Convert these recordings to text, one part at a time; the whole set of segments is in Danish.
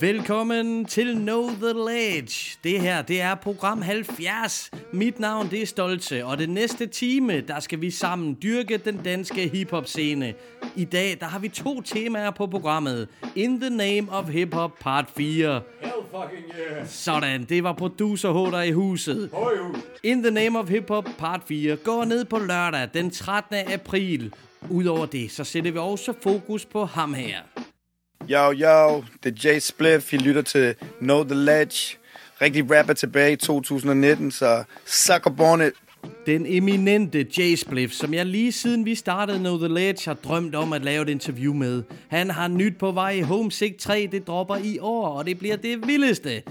Velkommen til Know The Ledge. Det her, det er program 70. Mit navn, det er Stolte, og det næste time, der skal vi sammen dyrke den danske hiphop scene. I dag, der har vi to temaer på programmet. In the Name of Hip Hop Part 4. Hell fucking yeah. Sådan, det var producer H, der er i huset. In the Name of Hip Hop Part 4 går ned på lørdag den 13. april. Udover det, så sætter vi også fokus på ham her. Yo, yo, det er Jay Spliff. I lytter til Know The Ledge. Rigtig rapper tilbage i 2019, så suck up on it. Den eminente Jay Spliff, som jeg lige siden vi startede Know The Ledge har drømt om at lave et interview med. Han har nyt på vej. Homesick 3, det dropper i år, og det bliver det vildeste.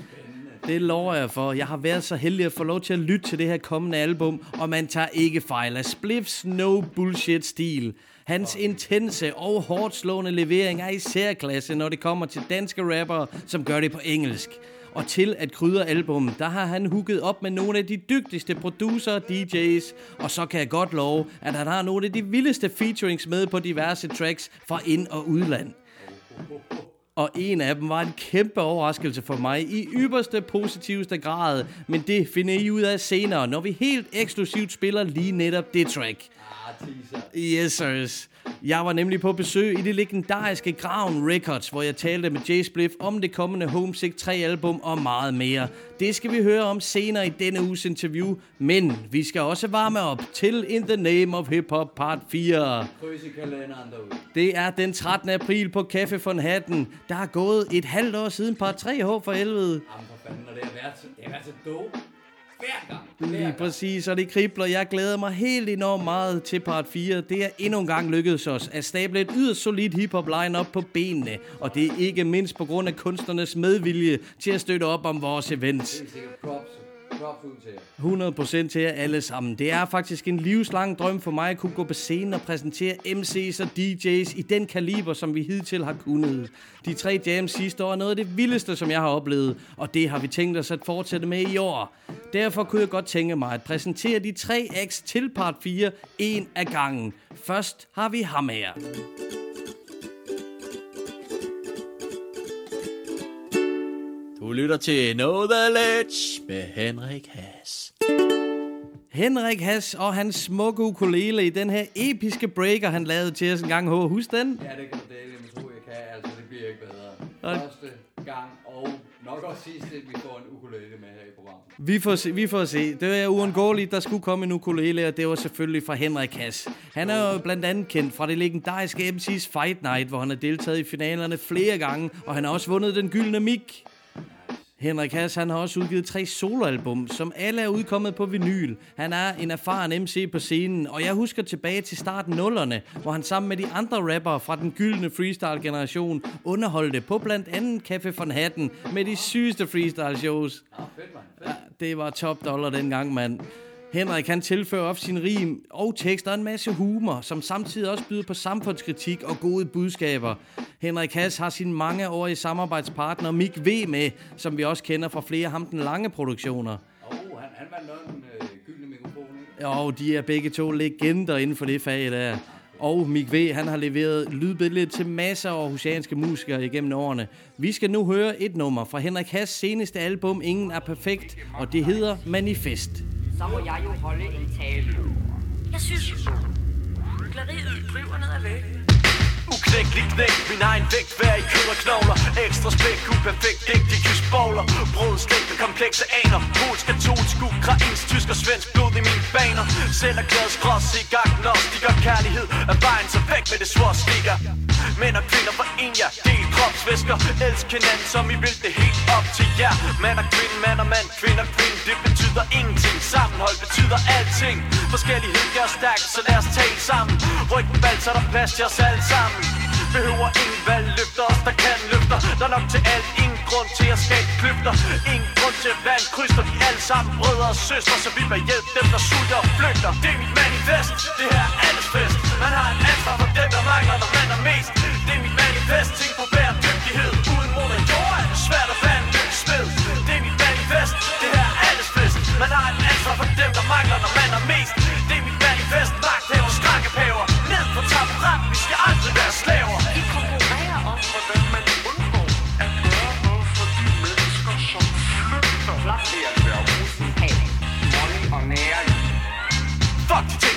Det lover jeg for. Jeg har været så heldig at få lov til at lytte til det her kommende album, og man tager ikke fejl af Spliffs no bullshit stil. Hans intense og hårdt slående levering er i særklasse, når det kommer til danske rappere, som gør det på engelsk. Og til at krydre album, der har han hooket op med nogle af de dygtigste producer DJ's, og så kan jeg godt love, at han har nogle af de vildeste featurings med på diverse tracks fra ind- og udland. Og en af dem var en kæmpe overraskelse for mig i ypperste positivste grad, men det finder I ud af senere, når vi helt eksklusivt spiller lige netop det track. Ah, teaser. Yes, sirs. Jeg var nemlig på besøg i det legendariske Graven Records, hvor jeg talte med Jay Spliff om det kommende Homesick 3-album og meget mere. Det skal vi høre om senere i denne uges interview, men vi skal også varme op til In the Name of Hip Hop Part 4. Kryds i kalenderen derude. Det er den 13. april på Café von Hatten. Der er gået et halvt år siden Part 3 H for helvede. Jamen for fanden, det har været så, det har været så dope. Hver gang. Hver gang. præcis, og det kribler. Jeg glæder mig helt enormt meget til part 4. Det er endnu en gang lykkedes os at stable et yderst solidt hiphop line-up på benene. Og det er ikke mindst på grund af kunstnernes medvilje til at støtte op om vores events. Helt sikkert props. Props ud til jer. 100% til jer alle sammen. Det er faktisk en livslang drøm for mig at kunne gå på scenen og præsentere MC's og DJ's i den kaliber, som vi hidtil har kunnet. De tre jams sidste år er noget af det vildeste, som jeg har oplevet, og det har vi tænkt os at fortsætte med i år. Derfor kunne jeg godt tænke mig at præsentere de tre acts til part 4 en af gangen. Først har vi ham her. Du lytter til Know The Ledge med Henrik Haas. Henrik Hass og hans smukke ukulele i den her episke breaker, han lavede til os en gang. H. Husk den? Ja, det kan du dele med tro, jeg kan. Altså, det bliver ikke bedre. Første gang og nok også sidste, vi får en ukulele med her i programmet. Vi får se, vi får se. Det er uundgåeligt, der skulle komme en ukulele, og det var selvfølgelig fra Henrik Hass. Han er jo blandt andet kendt fra det legendariske MC's Fight Night, hvor han har deltaget i finalerne flere gange, og han har også vundet den gyldne mik. Henrik Hass, han har også udgivet tre soloalbum, som alle er udkommet på vinyl. Han er en erfaren MC på scenen, og jeg husker tilbage til starten nullerne, hvor han sammen med de andre rappere fra den gyldne freestyle-generation underholdte på blandt andet Café von Hatten med de sygeste freestyle-shows. Ah. Ja, det var top dollar dengang, mand. Henrik han tilfører op sin rim og tekster en masse humor, som samtidig også byder på samfundskritik og gode budskaber. Henrik Hass har sin mangeårige samarbejdspartner Mik V med, som vi også kender fra flere ham den lange produktioner. Åh, oh, han, han nok en øh, gyldne mikrofon? Og de er begge to legender inden for det fag der. Og Mik V, han har leveret lydbilledet til masser af aarhusianske musikere igennem årene. Vi skal nu høre et nummer fra Henrik Hass seneste album Ingen er perfekt, og det hedder Manifest. Så må jeg jo holde en tale. Jeg synes, glariet driver ned ad væggen. Uknækkelig knæk, min egen vægt, hver i kød og knogler. Ekstra spæk, uperfekt, digtig jysk bowler Brød, slægt og komplekse aner. Polsk, katolsk, ukrainsk, tysk og svensk blod i mine baner. Selv er glad skrås i agnostiker Kærlighed. Er vejen, så væk med det swastika Mænd og kvinder for en, ja, del kropsvæsker. Elsk hinanden, som I vil. Det helt op til jer. Mand og kvinde, mand og mand, kvinde og kvinde Det betyder ingenting, sammenhold betyder alting. Forskellighed gør stærk stærkt, så lad os tale sammen. Ryk den bald, så der plads til os alle sammen. Behøver ingen valgløfter, os der kan løfter. Der er nok til alt, ingen grund til at skabe kløfter. Ingen grund til at være en kryster alle sammen brødre og søstre Så vi vil hjælpe dem, der sulter og flygter. Det er mit manifest, det her er alles fest. Man har et ansvar for dem, der mangler, når man er mest er mit manifest,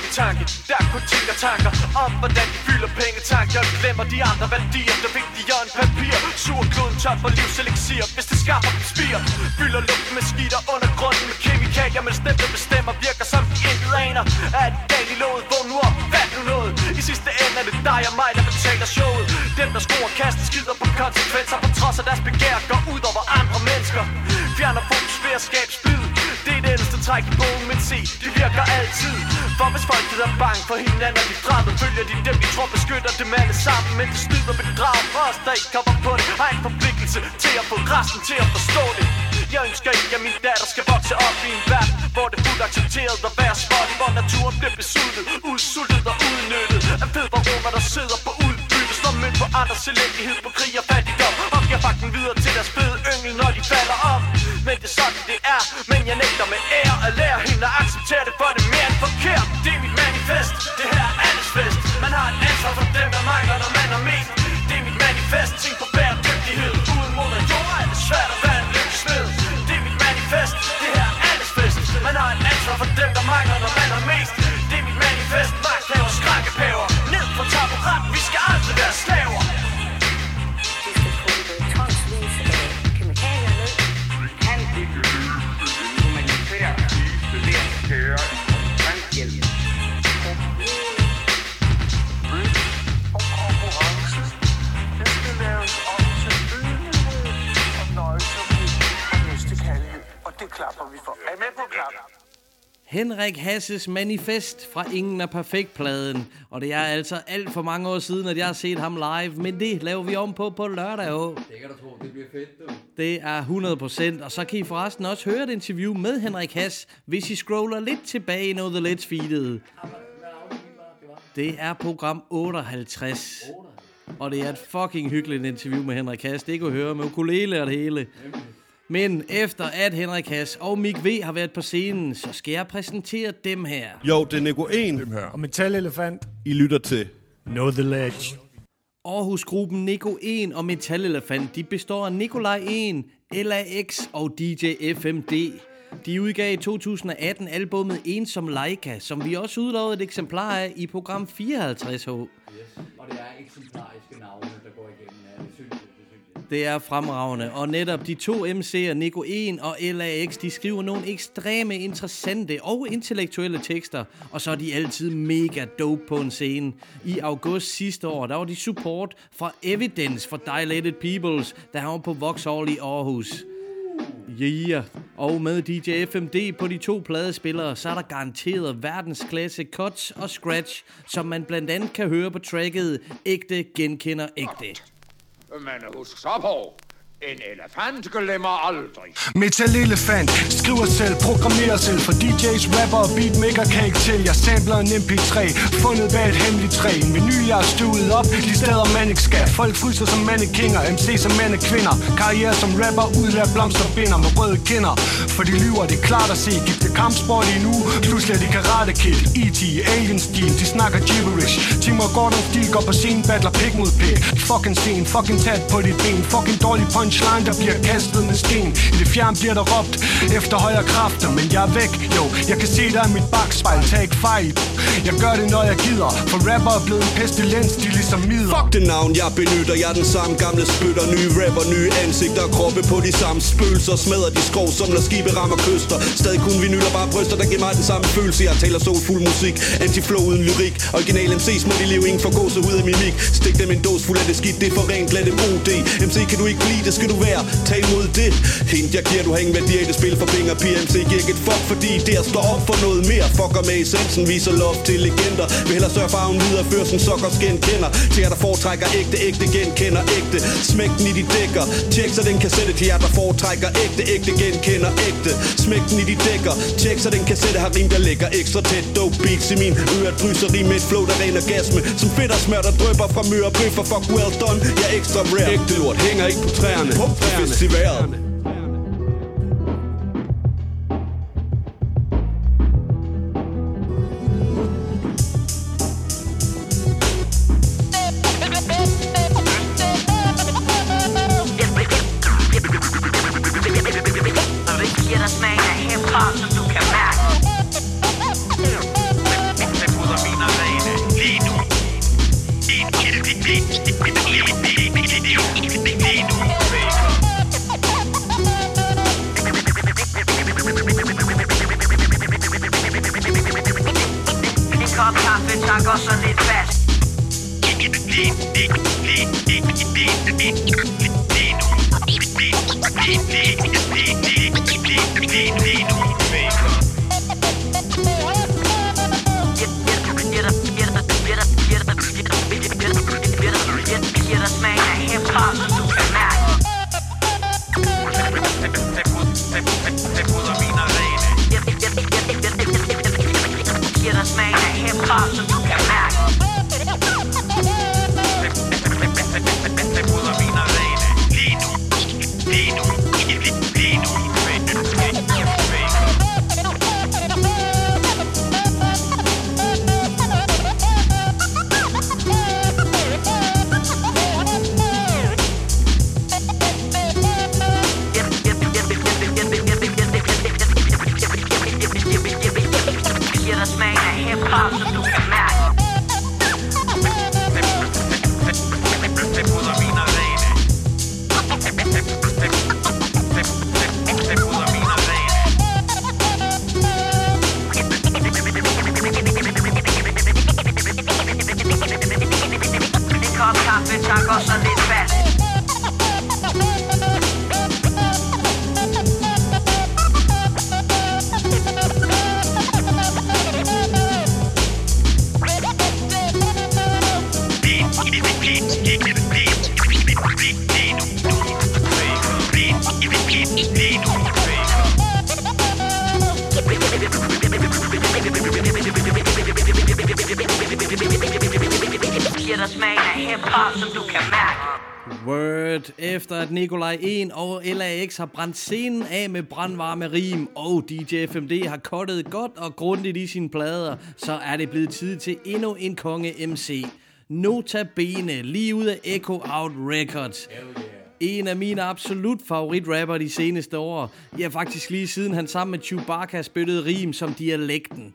Fuck tænketanke, der kun tænker tanker Om hvordan de fylder pengetanker Jeg glemmer de andre værdier, der er vigtigere end papir. Sur kloden tør for livselixir, hvis det skaffer dem spire Fylder luften med skidt og undergrunden med kemikalier Men stemte bestemmer, virker som de intet aner. Er det galt i låget, vågn nu op, fat nu noget I sidste ende er det dig og mig, der betaler showet. Dem der skruer kasten skider på konsekvenser På trods af deres begær går ud over andre mennesker. Fjerner fokus ved at skabe splid. Det er det eneste træk i bogen, men se, det virker altid. For hvis folk er bange for hinanden, og de fremmede Følger de dem, de tror beskytter dem alle sammen. Men det snyder bedrag for os, der ikke kommer på det Har en forpligtelse til at få resten til at forstå det. Jeg ønsker ikke, at min datter skal vokse op i en verden Hvor det er fuldt accepteret at være spot Hvor naturen bliver besultet, udsultet og udnyttet. Af fedvaroner, der sidder på udbytte Slår mønt på andres elendighed på krig og fattigdom Og giver fakten videre til deres fede yngel, når de falder om. Men det er sådan, det er. Men jeg nægter med ære at lære hende at acceptere det For det er mere end forkert. Det er mit manifest, det her er alles fest. Man har et ansvar for dem, der mangler, når man er mest Det er mit manifest, tænk på bæredygtighed. Uden mod jord er det svært at være en lykkesmed Det er mit manifest, det her er alles fest. Man har et ansvar for dem, der mangler, når man er mest Det er mit manifest, magthaver, skrankepaver Ned på taburet, vi skal aldrig være slaver. Og det klapper vi for. Er I med på klap? Henrik Hasses manifest fra Ingen er Perfekt-pladen. Og det er altså alt for mange år siden, at jeg har set ham live, men det laver vi om på på lørdag. Oh. Det kan du tro, det bliver fedt, du. Det er 100%, og så kan I forresten også høre et interview med Henrik Hass, hvis I scroller lidt tilbage i noget The Let's feedet. Det er program 58. Og det er et fucking hyggeligt interview med Henrik Hass. Det kunne høre med ukulele og det hele. Men efter at Henrik Hass og Mik V har været på scenen, så skal jeg præsentere dem her. Jo, det er Nico 1. Og Metalelefant. I lytter til. Know the ledge. Aarhus-gruppen Nico 1 og Metalelefant, de består af Nikolaj 1, LAX og DJ FMD. De udgav i 2018 albummet Ensom Leica, som vi også udlovede et eksemplar af i program 54H. Og det er eksemplariske navne, der går igennem. Synes jeg. Det er fremragende, og netop de to MC'er, Nico 1 og LAX, de skriver nogle ekstreme, interessante og intellektuelle tekster, og så er de altid mega dope på en scene. I august sidste år, der var de support fra Evidence for Dilated Peoples, der var på Vauxhall i Aarhus. Yeah. Og med DJ FMD på de to pladespillere, så er der garanteret verdensklasse cuts og scratch, som man blandt andet kan høre på tracket Ægte genkender ægte. Men husk så på, en elefant glemmer aldrig. Metal Elefant Skriver selv, programmerer selv For DJ's, rapper og beatmaker kan ikke til Jeg samler en MP3 Fundet bag et hemmeligt træ. En menu jeg har stuet op De steder man ikke skal. Folk fryser som mannekinger MC som mandekvinder Karriere som rapper Udlært blomsterbinder med røde kinder. For de lyver, det er klart at se Gifte kampsport i nu. Pludselig er de karate kid E.T. Alien stil De snakker gibberish. Timur Gordon stil går på scenen Battler pik mod pik Fucking scene Fucking tæt på dit ben Fucking dårlig punchline Der bliver kastet med sten I det fjern bliver der råbt Efter højere kræfter Men jeg er væk Jo, jeg kan se dig i mit bagspejl Tag ikke fejl Jeg gør det når jeg gider For rapper er blevet en pestilens De ligesom midler Fuck det navn, jeg benytter. Jeg er den samme gamle spytter. Nye rapper, nye ansigter. Kroppe på de samme spøgelser. Smadrer de skov, som når skibe rammer kyster. Stadig kun vinyler, bare bryster, der giver mig den samme følelse. Jeg taler soulful musik. Antiflow uden lyrik. Original MC's må de leve ingen for gåse ud af mimik. Stik dem en dås fuld af det skidt. Det er for rent, lad dem det MC kan du ikke lide det, skal du være, tag imod det. Hint, jeg giver du har ingen værdi af det spil for penge og PMC giver ikke et fuck, fordi der står op for noget mere. Fucker med essensen, viser love til legender. Vil hellere sørge for, at hun viderefører sin sokkers genkender kender Til jer, der foretrækker ægte, ægte genkender ægte. Smæk den i de dækker, tjek så den kassette Til jer, der foretrækker ægte, ægte genkender ægte. Smæk den i de dækker, tjek så den kassette Har rim, der ligger ekstra tæt. Dope beats i min øre drysser rim med et flow, der ren orgasme som fedt og smør, der drøber fra myre og bøffer Fuck well done, jeg er ekstra rare. Ægte lort hænger ikke på træerne. På festivalen Pepino. Pepino. Pepino. Nikolaj 1 og LAX har brændt scenen af med brandvarme rim, og DJ FMD har kottet godt og grundigt i sine plader, så er det blevet tid til endnu en konge MC. Nota Bene, lige ud af Echo Out Records. En af mine absolut favoritrapper de seneste år. Ja, faktisk lige siden han sammen med Chewbacca spyttede rim som dialekten.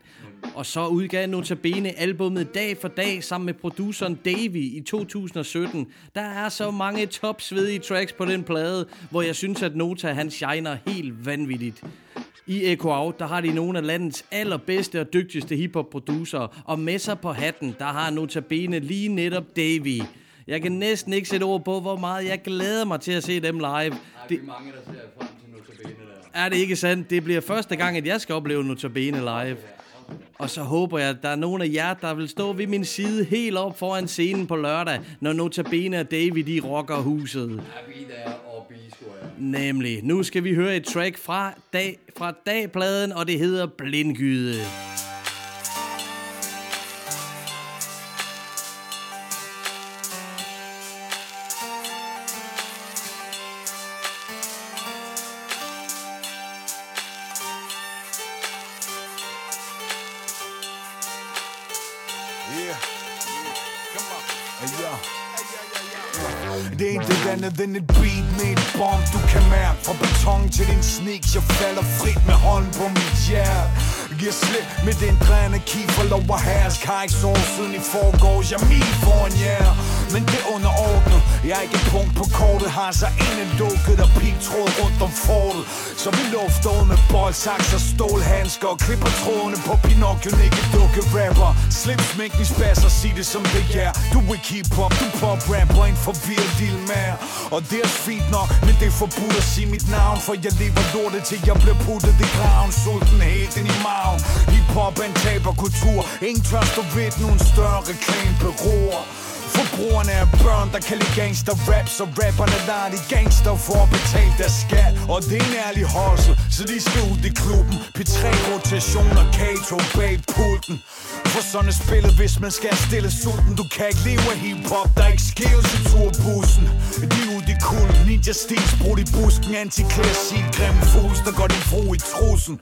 Og så udgav Notabene albummet Dag for Dag sammen med produceren Davy i 2017. Der er så mange topsvedige tracks på den plade, hvor jeg synes, at Nota han shiner helt vanvittigt. I Echo Out, der har de nogle af landets allerbedste og dygtigste hiphop producer og med sig på hatten, der har Notabene lige netop Davy. Jeg kan næsten ikke sætte ord på, hvor meget jeg glæder mig til at se dem live. Ej, Det, er mange, der ser frem til Notabene der. er det ikke sandt? Det bliver første gang, at jeg skal opleve Notabene live. Og så håber jeg, at der er nogen af jer, der vil stå ved min side helt op foran scenen på lørdag, når Notabene og David de rocker huset. Nemlig, nu skal vi høre et track fra, dag, fra dagpladen, og det hedder Blindgyde. Yeah. Andet end et beat med et bomb Du kan mærke fra beton til din sneaks Jeg falder frit med hånden på mit hjerte Giver slip med den drænende kiefer Lov at herres Har ikke sovet siden i forgårs. Jeg er min foran jer. Yeah. Men det underordnet jeg er ikke et punkt på kortet Har så en lukket og pigtråd rundt om fortet. Så vi lufter ud med boldsaks og stålhandsker Og klipper trådene på Pinocchio Ikke dukke rapper. Slip sminken spasser, sig det som det er. Du er ikke hip-hop, du pop rapper En forvirret deal med Og det er fint nok, men det er forbudt at sige mit navn For jeg lever lortet til jeg bliver puttet i graven Sulten helt ind i maven. Hip-hop er en taberkultur Ingen tør stå ved den uden større beror. Forbrugerne er børn, der kan lide gangster rap Så rapperne lader de gangster for at betale deres skat. Og det er en ærlig hustle, så de skal ud i klubben. P3 rotation og Kato bag pulten. For sådan er spillet, hvis man skal stille sulten Du kan ikke leve af hiphop, der er ikke skæves i turbussen. De i kul. Ninja stils brudt i busken Antiklassik, grim fugls, der går din fru i trusen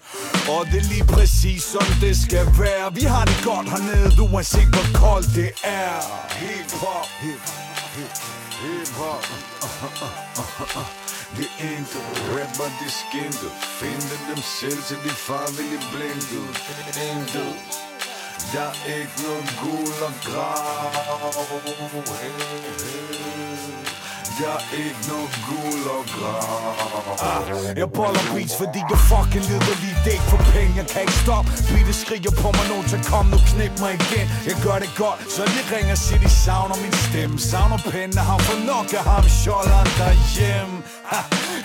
Og det er lige præcis som det skal være. Vi har det godt hernede, Du er uanset hvor koldt det er. Hip-hop, hip-hop, hip-hop Det er ikke rapper de skinte Finde dem selv til de farvelige blinde Intet Der er ikke nogen gul og grav hey, hey jeg ikke noget guld og grav Jeg boller beats, fordi jeg fucking lider lige Det. Ikke for penge, jeg kan ikke stoppe. Beatet skriger på mig, nogen til kom nu knip mig igen. Jeg gør det godt, så de ringer siger de savner min stemme Savner penge, har for nok af ham Sjolderen derhjemme. Ha,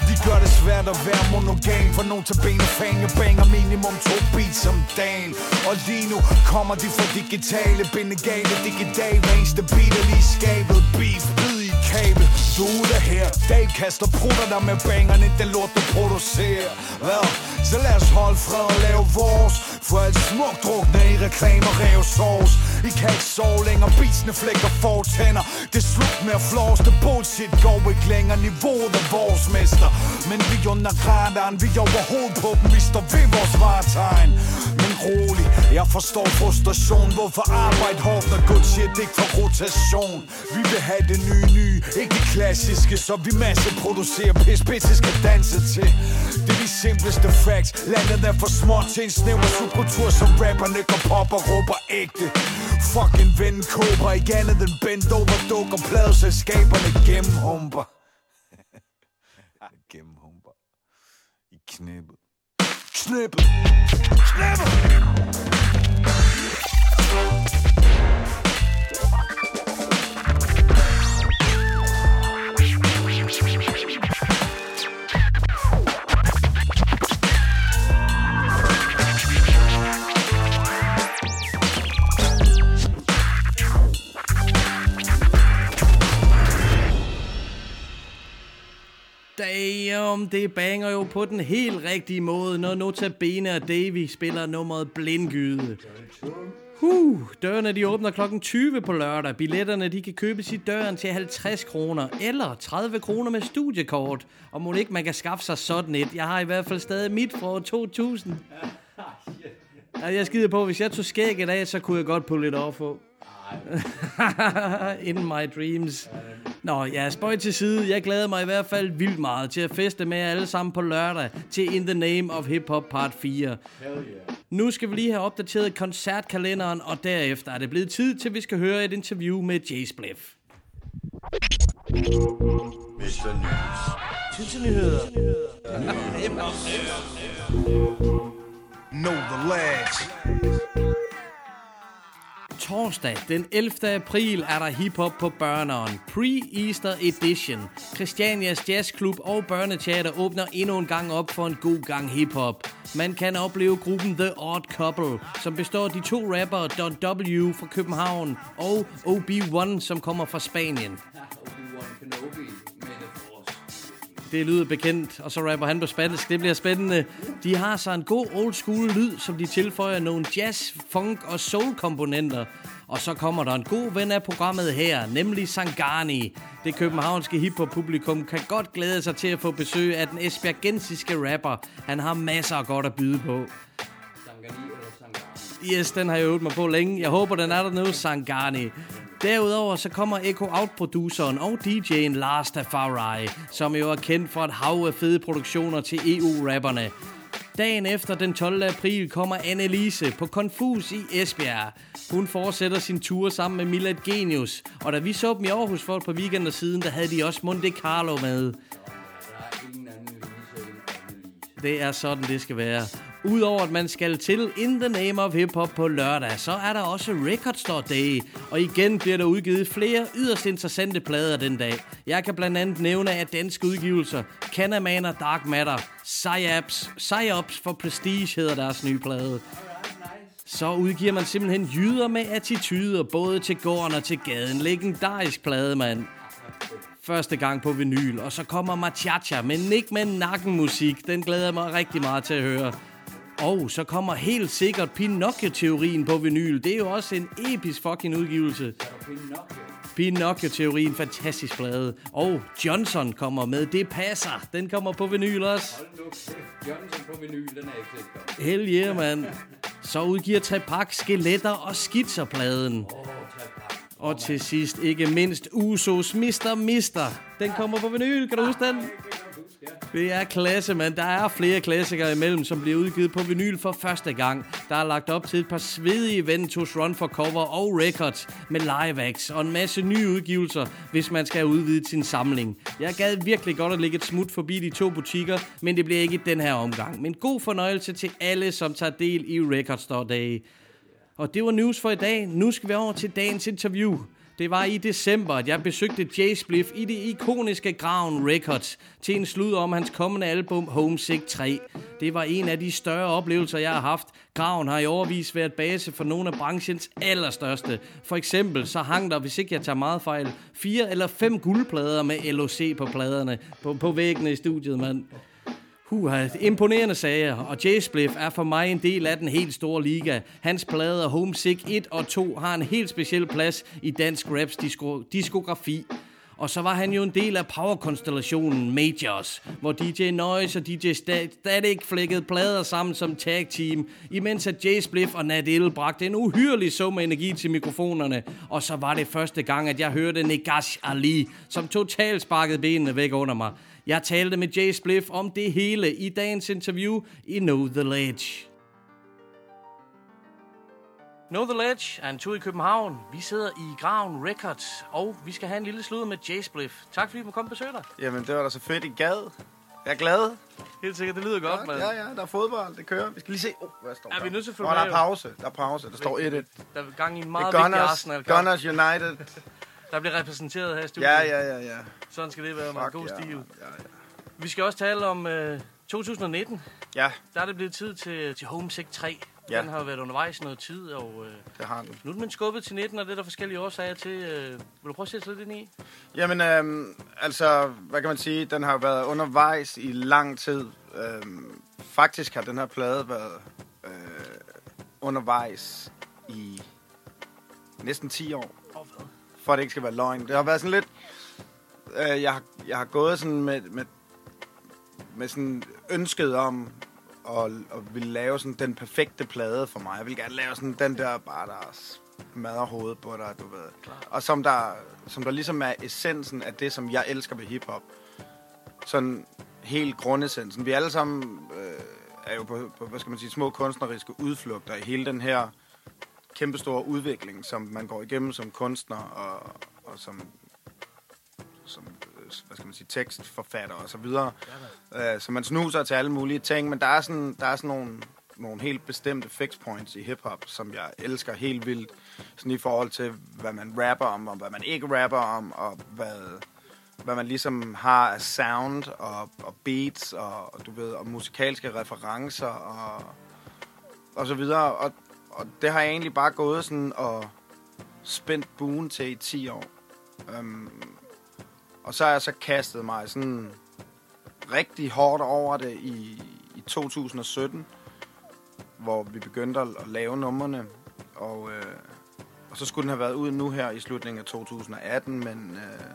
De gør det svært at være monogam For nogen til ben og fan, jeg banger minimum to beats om dagen. Og lige nu kommer de fra digitale Bindegale, digitale, hver eneste beat er lige skabet Beef, bid kabel. Du er her, Dave kaster prutter der med bangerne. Det lort du producerer. Hvad? Så lad os holde fred og lave vores. For alt smukt drukne i reklamer rev sovs. I kan ikke sove længere, beatsene flækker fortænder. Det er slut med at flås, det bullshit går ikke længere. Niveauet er vores mester. Men vi under radaren, vi er overhovedet på dem. Vi står ved vores varetegn rolig, jeg forstår frustration Hvorfor arbejde hårdt, når good shit ikke får rotation. Vi vil have det nye nye, ikke det klassiske Så vi masse producerer pis, bitches skal danse til. Det er de simpleste facts. Landet er for småt til en snæver subkultur Som rapperne går pop og råber ægte. Fucking ven kåber Ikke andet end bent over dukker Pladeselskaberne gennemhumper Gennemhumper I knæppet Knippet Knippet Damn, det banger jo på den helt rigtige måde, når Notabene og Davy spiller nummeret Blindgyde. Huh, dørene de åbner klokken 20 på lørdag. Billetterne de kan købes i døren til 50 kroner eller 30 kroner med studiekort. Og må ikke man kan skaffe sig sådan et. Jeg har i hvert fald stadig mit fra år 2000. Ja, jeg skider på, hvis jeg tog skæg i dag, så kunne jeg godt pulle lidt over på. In my dreams. Nå, ja, spøj til side. Jeg glæder mig i hvert fald vildt meget til at feste med jer alle sammen på lørdag til In the Name of Hip Hop Part 4. Nu skal vi lige have opdateret koncertkalenderen, og derefter er det blevet tid til, at vi skal høre et interview med Jay Spliff. Mr. News. Tid til nyheder. Know the lads. Torsdag den 11. april er der hiphop på Børneren. Pre-Easter Edition. Christianias Jazzklub og Børneteater åbner endnu en gang op for en god gang hiphop. Man kan opleve gruppen The Odd Couple, som består af de to rappere Don W fra København og OB1, som kommer fra Spanien. Obi-Wan Kenobi. Det lyder bekendt, og så rapper han på spansk. Det bliver spændende. De har så en god old school lyd, som de tilføjer nogle jazz, funk og soul komponenter. Og så kommer der en god ven af programmet her, nemlig Sangani. Det københavnske hiphop-publikum kan godt glæde sig til at få besøg af den esbjergensiske rapper. Han har masser af godt at byde på. Sangani eller Sangani. Yes, den har jeg øvet mig på længe. Jeg håber, den er der nu, Sangani. Derudover så kommer Echo Out-produceren og DJ'en Lars Tafari, som jo er kendt for et hav af fede produktioner til EU-rapperne. Dagen efter den 12. april kommer Annelise på Confus i Esbjerg. Hun fortsætter sin tur sammen med Milad Genius, og da vi så dem i Aarhus for et par weekender siden, der havde de også Monte Carlo med. Det er sådan, det skal være. Udover at man skal til In the Name of Hip Hop på lørdag, så er der også Record Store Day. Og igen bliver der udgivet flere yderst interessante plader den dag. Jeg kan blandt andet nævne at danske udgivelser. Canaman og Dark Matter. Psyops, Psyops for Prestige hedder deres nye plade. Så udgiver man simpelthen jyder med attityder, både til gården og til gaden. Legendarisk plade, mand. Første gang på vinyl, og så kommer Machacha, men ikke med nakken musik. Den glæder jeg mig rigtig meget til at høre. Og så kommer helt sikkert Pinocchio-teorien på vinyl. Det er jo også en episk fucking udgivelse. Pinocchio-teorien, fantastisk plade. Og Johnson kommer med Det passer. Den kommer på vinyl også. Jørgensen på vinyl, den er. Hell yeah, mand. Så udgiver Trepak skeletter og skitserpladen. Og til sidst, ikke mindst, Usos Mr. Mister. Den kommer på vinyl, kan du huske den? Det er klasse, mand. Der er flere klassikere imellem, som bliver udgivet på vinyl for første gang. Der er lagt op til et par svedige Ventus Run for Cover og Records med live acts og en masse nye udgivelser, hvis man skal udvide sin samling. Jeg gad virkelig godt at lægge et smut forbi de to butikker, men det bliver ikke i den her omgang. Men god fornøjelse til alle, som tager del i Record Store Day. Og det var news for i dag. Nu skal vi over til dagens interview. Det var i december, at jeg besøgte Jay Spliff i det ikoniske Graven Records til en slud om hans kommende album Homesick 3. Det var en af de større oplevelser, jeg har haft. Graven har i overvis været base for nogle af branchens allerstørste. For eksempel så hang der, hvis ikke jeg tager meget fejl, fire eller fem guldplader med LOC på pladerne på, på væggene i studiet, mand. Huha, imponerende sager, og Jay Spliff er for mig en del af den helt store liga. Hans plader Homesick 1 og 2 har en helt speciel plads i dansk raps disko- diskografi. Og så var han jo en del af powerkonstellationen Majors, hvor DJ Noise og DJ Static flækkede plader sammen som tag team, imens at Jay Spliff og Nadil bragte en uhyrelig sum af energi til mikrofonerne. Og så var det første gang, at jeg hørte Negash Ali, som totalt sparkede benene væk under mig. Jeg talte med Jay Spliff om det hele i dagens interview i Know The Ledge. Know The Ledge er en tur i København. Vi sidder i Graven Records, og vi skal have en lille slud med Jay Spliff. Tak fordi du kom og besøge dig. Jamen, det var da så fedt, I gad. Jeg er glad. Helt sikkert, det lyder godt, ja, mand. Ja, ja, der er fodbold, det kører. Vi skal lige se. Oh, hvad står Er der? vi nødt til at Nå, følge der med, er pause. Der er pause. Der står 1-1. Der er gang i en meget er vigtig Gunners, arsenal Gunners United. Der bliver repræsenteret her i studiet. Ja, ja, ja, ja. Sådan skal det være, Fuck, god ja, stil. Ja, ja. Vi skal også tale om øh, 2019. Ja. Der er det blevet tid til, til Homesick 3. Ja. Den har været undervejs noget tid, og øh, Det har den. nu er den skubbet til 19, og det er der forskellige årsager til. Øh, vil du prøve at sætte lidt ind i? Jamen, øhm, altså, hvad kan man sige? Den har været undervejs i lang tid. Øhm, faktisk har den her plade været øh, undervejs i næsten 10 år. For at det ikke skal være løgn. Det har været sådan lidt... Øh, jeg, har, jeg har gået sådan med, med, med sådan ønsket om at, at ville lave sådan den perfekte plade for mig. Jeg vil gerne lave sådan den der bare, der smadrer hovedet på dig, du ved. Og som der, som der ligesom er essensen af det, som jeg elsker ved hiphop. Sådan helt grundessensen. Vi alle sammen øh, er jo på, på, hvad skal man sige, små kunstneriske udflugter i hele den her kæmpestore udvikling, som man går igennem som kunstner og, og som, som øh, hvad skal man sige, tekstforfatter og så videre. Øh, så man snuser til alle mulige ting, men der er sådan, der er sådan nogle, nogle helt bestemte fix points i hiphop, som jeg elsker helt vildt. Sådan i forhold til, hvad man rapper om, og hvad man ikke rapper om, og hvad, hvad man ligesom har af sound og, og beats og, og du ved og musikalske referencer og og så videre og, og det har jeg egentlig bare gået sådan og spændt buen til i 10 år. Um, og så har jeg så kastet mig sådan rigtig hårdt over det i, i 2017, hvor vi begyndte at, at lave numrene. Og, øh, og så skulle den have været ud nu her i slutningen af 2018, men, øh,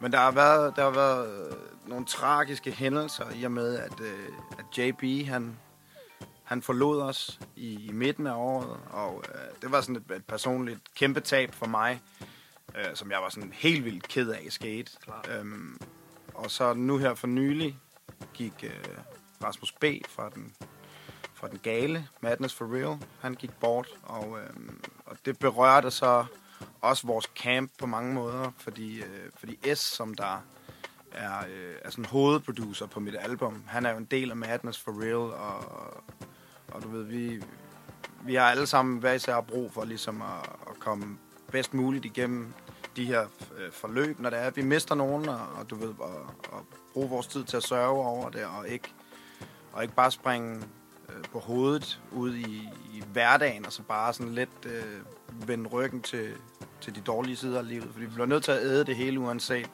men der har været, der har været øh, nogle tragiske hændelser i og med, at, øh, at JB han, han forlod os i, i midten af året, og øh, det var sådan et, et personligt kæmpe tab for mig, øh, som jeg var sådan helt vildt ked af skete. Øhm, og så nu her for nylig gik øh, Rasmus B. fra den fra den gale, Madness for Real. Han gik bort, og, øh, og det berørte så også vores camp på mange måder, fordi, øh, fordi S, som der er, øh, er sådan hovedproducer på mit album, han er jo en del af Madness for Real, og, og du ved, vi, vi har alle sammen hver især brug for ligesom at, at komme bedst muligt igennem de her øh, forløb, når det er, at vi mister nogen, og, og du ved, og, og bruge vores tid til at sørge over det, og ikke, og ikke bare springe øh, på hovedet ud i, i hverdagen, og så bare sådan lidt øh, vende ryggen til, til de dårlige sider af livet. Fordi vi bliver nødt til at æde det hele uanset,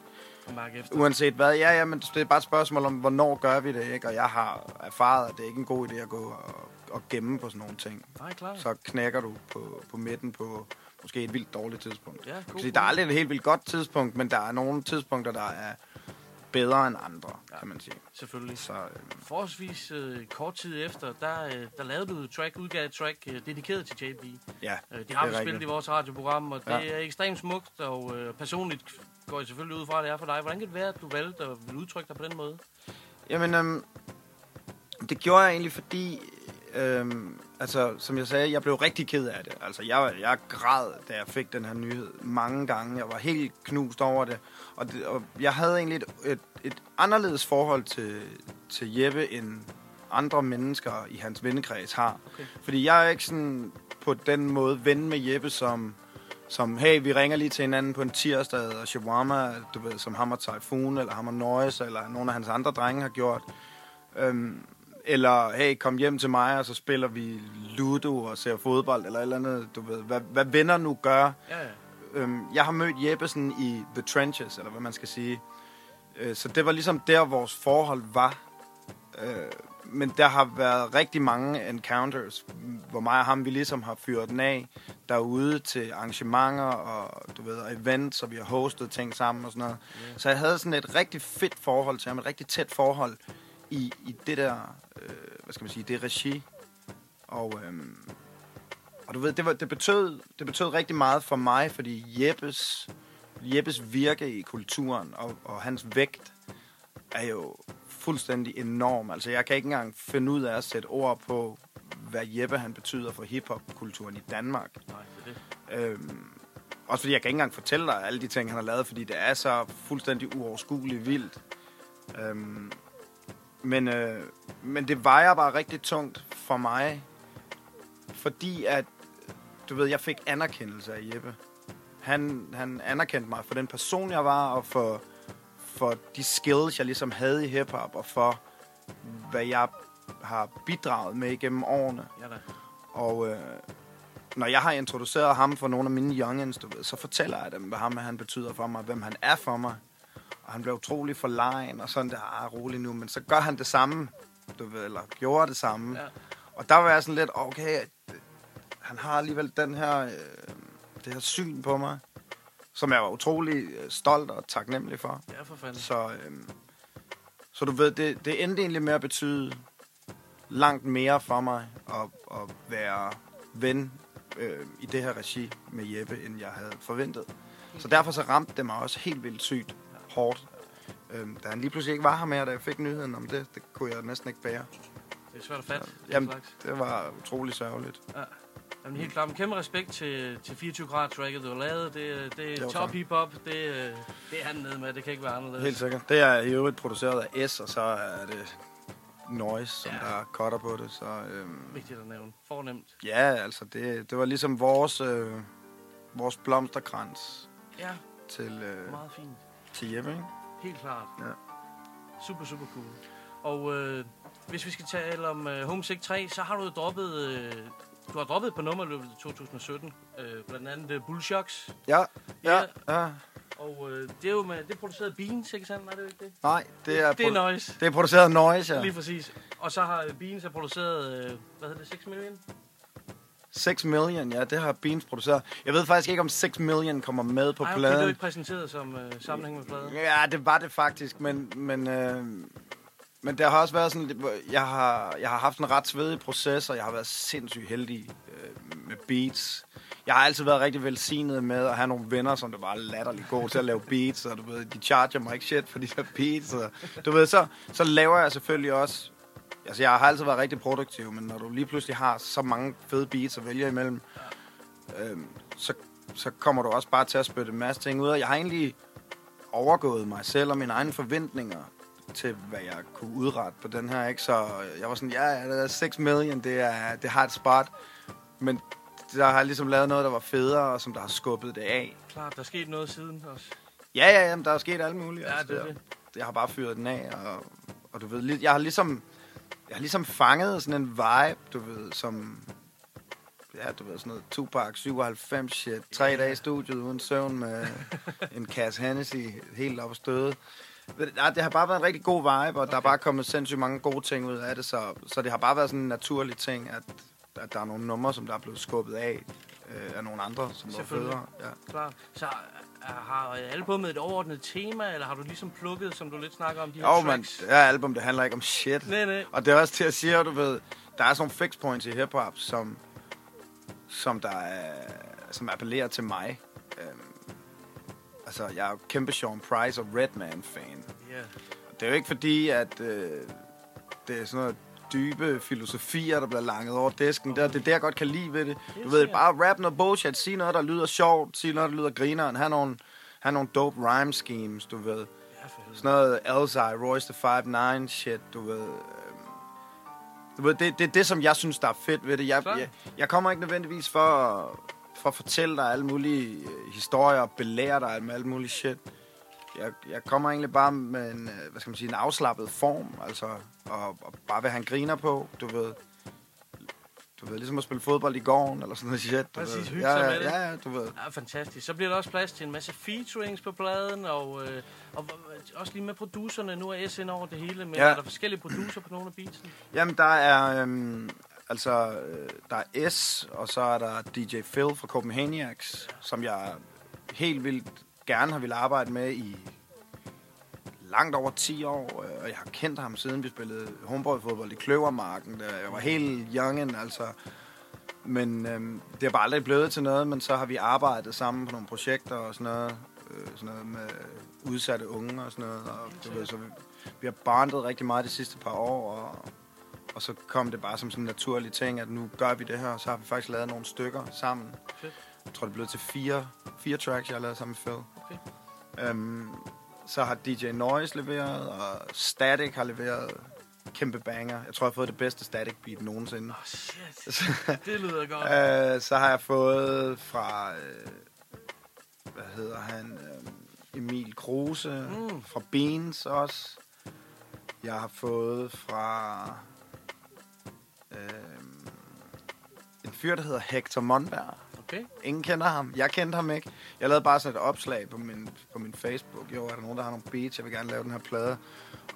Mærke efter. uanset hvad. Ja, ja, men det er bare et spørgsmål om, hvornår gør vi det, ikke? Og jeg har erfaret, at det er ikke en god idé at gå og, og gemme på sådan nogle ting. Nej, klart. Så knækker du på, på midten på måske et vildt dårligt tidspunkt. Ja, god Fordi der er aldrig et helt vildt godt tidspunkt, men der er nogle tidspunkter, der er bedre end andre, ja. kan man sige. Selvfølgelig. Så, øh, Forholdsvis øh, kort tid efter, der, øh, der lavede du et track, udgav et track øh, dedikeret til JB. ja, Øh, det har det vi spillet i vores radioprogram, og det Ja. er ekstremt smukt, og øh, personligt går jeg selvfølgelig ud fra, at det er for dig. Hvordan kan det være, at du valgte at udtrykke dig på den måde? Jamen, øhm, det gjorde jeg egentlig, fordi, øhm, altså, som jeg sagde, jeg blev rigtig ked af det. Altså, jeg, jeg græd, da jeg fik den her nyhed mange gange. Jeg var helt knust over det. Og, det, og jeg havde egentlig et, et, et anderledes forhold til, til Jeppe, end andre mennesker i hans vennekreds har. Okay. Fordi jeg er ikke sådan på den måde ven med Jeppe, som, som hey, vi ringer lige til hinanden på en tirsdag, og shawarma, du ved, som ham og Typhoon, eller ham og Noise, eller nogle af hans andre drenge har gjort. Øhm, eller, hey, kom hjem til mig, og så spiller vi Ludo og ser fodbold, eller et eller andet, du ved, hvad, hvad venner nu gør. Ja, ja. Øhm, jeg har mødt Jeppe sådan i The Trenches, eller hvad man skal sige. Øh, så det var ligesom der, vores forhold var. Øh, men der har været rigtig mange encounters, hvor mig og ham, vi ligesom har fyret den af derude til arrangementer og, du ved, events, og vi har hostet ting sammen og sådan noget. Ja. Så jeg havde sådan et rigtig fedt forhold til ham, et rigtig tæt forhold i, i det der, øh, hvad skal man sige, det regi. Og, øhm, og du ved, det, var, det, betød, det betød rigtig meget for mig, fordi Jeppes, Jeppes virke i kulturen og, og hans vægt er jo fuldstændig enorm. Altså, jeg kan ikke engang finde ud af at sætte ord på, hvad Jeppe han betyder for hiphop-kulturen i Danmark. Nej, det er det. Øhm, også fordi jeg kan ikke engang fortælle dig alle de ting, han har lavet, fordi det er så fuldstændig uoverskueligt vildt. Øhm, men, øh, men det vejer bare rigtig tungt for mig, fordi at, du ved, jeg fik anerkendelse af Jeppe. Han, han anerkendte mig for den person, jeg var, og for, for de skills, jeg ligesom havde i hiphop, og for, hvad jeg har bidraget med igennem årene. Ja, da. Og øh, når jeg har introduceret ham for nogle af mine youngins, du ved, så fortæller jeg dem, hvad ham han betyder for mig, hvem han er for mig. Og han blev utrolig forlegen, og sådan der, ah, rolig nu, men så gør han det samme, du ved, eller gjorde det samme. Ja. Og der var jeg sådan lidt, okay, han har alligevel den her, øh, det her syn på mig, som jeg var utrolig øh, stolt og taknemmelig for. Ja, for fanden. Så, øhm, så du ved, det, det endte egentlig med at betyde langt mere for mig at, at være ven øh, i det her regi med Jeppe, end jeg havde forventet. Så derfor så ramte det mig også helt vildt sygt hårdt. Øhm, da han lige pludselig ikke var her mere, da jeg fik nyheden om det, det kunne jeg næsten ikke bære. Det er svært at fatte. Jamen, det var utrolig sørgeligt. Ja. Jamen helt klart. Men kæmpe respekt til, til 24 grad tracket, du har lavet. Det, det er Jo, top hip-hop. Det, øh, det er han nede med. Det kan ikke være anderledes. Helt sikkert. Det er i øvrigt produceret af S, og så er det Noise, som Ja. der cutter på det. Så, øhm, Vigtigt at nævne. Fornemt. Ja, altså det, det var ligesom vores, øh, vores blomsterkrans Ja, til, øh, meget fint. til Jeppe, ikke? Helt klart. Ja. Super, super cool. Og øh, hvis vi skal tale om øh, Homesick 3, så har du jo droppet... Øh, du har droppet på nummer i løbet af 2017. Øh, blandt andet øh, Bullshocks. Ja, ja, Ja. ja. Og øh, det er jo med, det er produceret af Beans, ikke sandt? Nej, det er jo ikke det. Nej, det er, Det er Noise. Det er produceret af Noise, ja. Lige præcis. Og så har øh, Beans har produceret, øh, hvad hedder det, 6 million? 6 million, ja, det har Beans produceret. Jeg ved faktisk ikke, om 6 million kommer med på Ej, okay, det er jo pladen. ikke præsenteret som øh, sammenhæng med pladen. Ja, det var det faktisk, men, men, øh, men der har også været sådan, jeg har, jeg har haft en ret svedig proces, og jeg har været sindssygt heldig øh, med beats. Jeg har altid været rigtig velsignet med at have nogle venner, som der var latterligt gode til at lave beats, og du ved, de charger mig ikke shit for de der beats, og du ved, så, så laver jeg selvfølgelig også Altså, jeg har altid været rigtig produktiv, men når du lige pludselig har så mange fede beats at vælge imellem, øh, så, så kommer du også bare til at spytte en masse ting ud. Og jeg har egentlig overgået mig selv og mine egne forventninger til, hvad jeg kunne udrette på den her, ikke? Så jeg var sådan, ja, ja, det er 6 million, det, er, det har et spot. Men der har ligesom lavet noget, der var federe, og som der har skubbet det af. Klart, der er sket noget siden også. Ja, ja, jamen, der er sket alt muligt. Ja, altså, det er det. Jeg har bare fyret den af, og, og du ved, jeg har ligesom, jeg har ligesom fanget sådan en vibe, du ved, som, ja, du ved, sådan noget Tupac 97 shit, tre dage i studiet uden søvn med en kasse Hennessy helt op støde. Nej, Det har bare været en rigtig god vibe, og okay. der er bare kommet sindssygt mange gode ting ud af det, så, så det har bare været sådan en naturlig ting, at, at der er nogle numre, som der er blevet skubbet af øh, af nogle andre, som var federe. Ja. Klart. Så øh, har albumet et overordnet tema, eller har du ligesom plukket, som du lidt snakker om, de her Jo, men tracks? det her album, det handler ikke om shit. Nej, nej. Og det er også til at sige, at du ved, der er sådan nogle fix points i hiphop, som, som der er, som appellerer til mig. Altså, jeg er kæmpe Sean Price og Redman-fan. Ja. Det er jo ikke fordi, at øh, det er sådan noget dybe filosofier, der bliver langet over disken. Det er det, er det jeg godt kan lide ved det. Du ved, bare rap noget bullshit, sige noget, der lyder sjovt, sige noget, der lyder grineren, have nogle, have nogle dope rhyme schemes, du ved. Sådan noget Elzai, Royce the 5'9 shit, du ved. Øhm, Du ved, det, det er det, som jeg synes, der er fedt ved det. Jeg, jeg, jeg kommer ikke nødvendigvis for, at- for at fortælle dig alle mulige øh, historier og belære dig med alt muligt shit. Jeg, jeg kommer egentlig bare med en, øh, hvad skal man sige, en afslappet form, altså, og, og bare have en griner på, du ved. Du ved, ligesom at spille fodbold i gården, eller sådan noget shit. Du Præcis, hygge ja, ja, med det. Ja, ja, du ved. Ja, fantastisk. Så bliver der også plads til en masse featurings på pladen, og, øh, og v- også lige med producerne. Nu er SN over det hele, men Ja. er der forskellige producer på nogle af beatsene? Jamen, der er, øhm, altså, øh, der er S, og så er der DJ Phil fra Copenhagen, som jeg helt vildt gerne har ville arbejde med i langt over 10 år, øh, og jeg har kendt ham siden vi spillede homeboy-fodbold i Kløvermarken, da jeg var helt youngen, altså. Men øhm, det er bare aldrig blevet til noget, men så har vi arbejdet sammen på nogle projekter og sådan noget, øh, sådan noget med udsatte unge og sådan noget, og du ved, så vi, vi har bondet rigtig meget de sidste par år, og, og så kom det bare som sådan en naturlig ting, at nu gør vi det her, og så har vi faktisk lavet nogle stykker sammen. Fedt. Jeg tror, det blevet til fire, fire tracks, jeg har lavet sammen med Phil. Okay. Øhm, så har DJ Noise leveret, og Static har leveret kæmpe banger. Jeg tror, jeg har fået det bedste Static beat nogensinde. Oh, shit. det lyder godt. Øh, så har jeg fået fra, øh, hvad hedder han, øh, Emil Kruse, mm. fra Beans også. Jeg har fået fra øh, en fyr, der hedder Hector Monberg. Okay. Ingen kender ham. Jeg kendte ham ikke. Jeg lavede bare sådan et opslag på min, på min Facebook. Jo, er der nogen, der har nogle beats? Jeg vil gerne lave den her plade.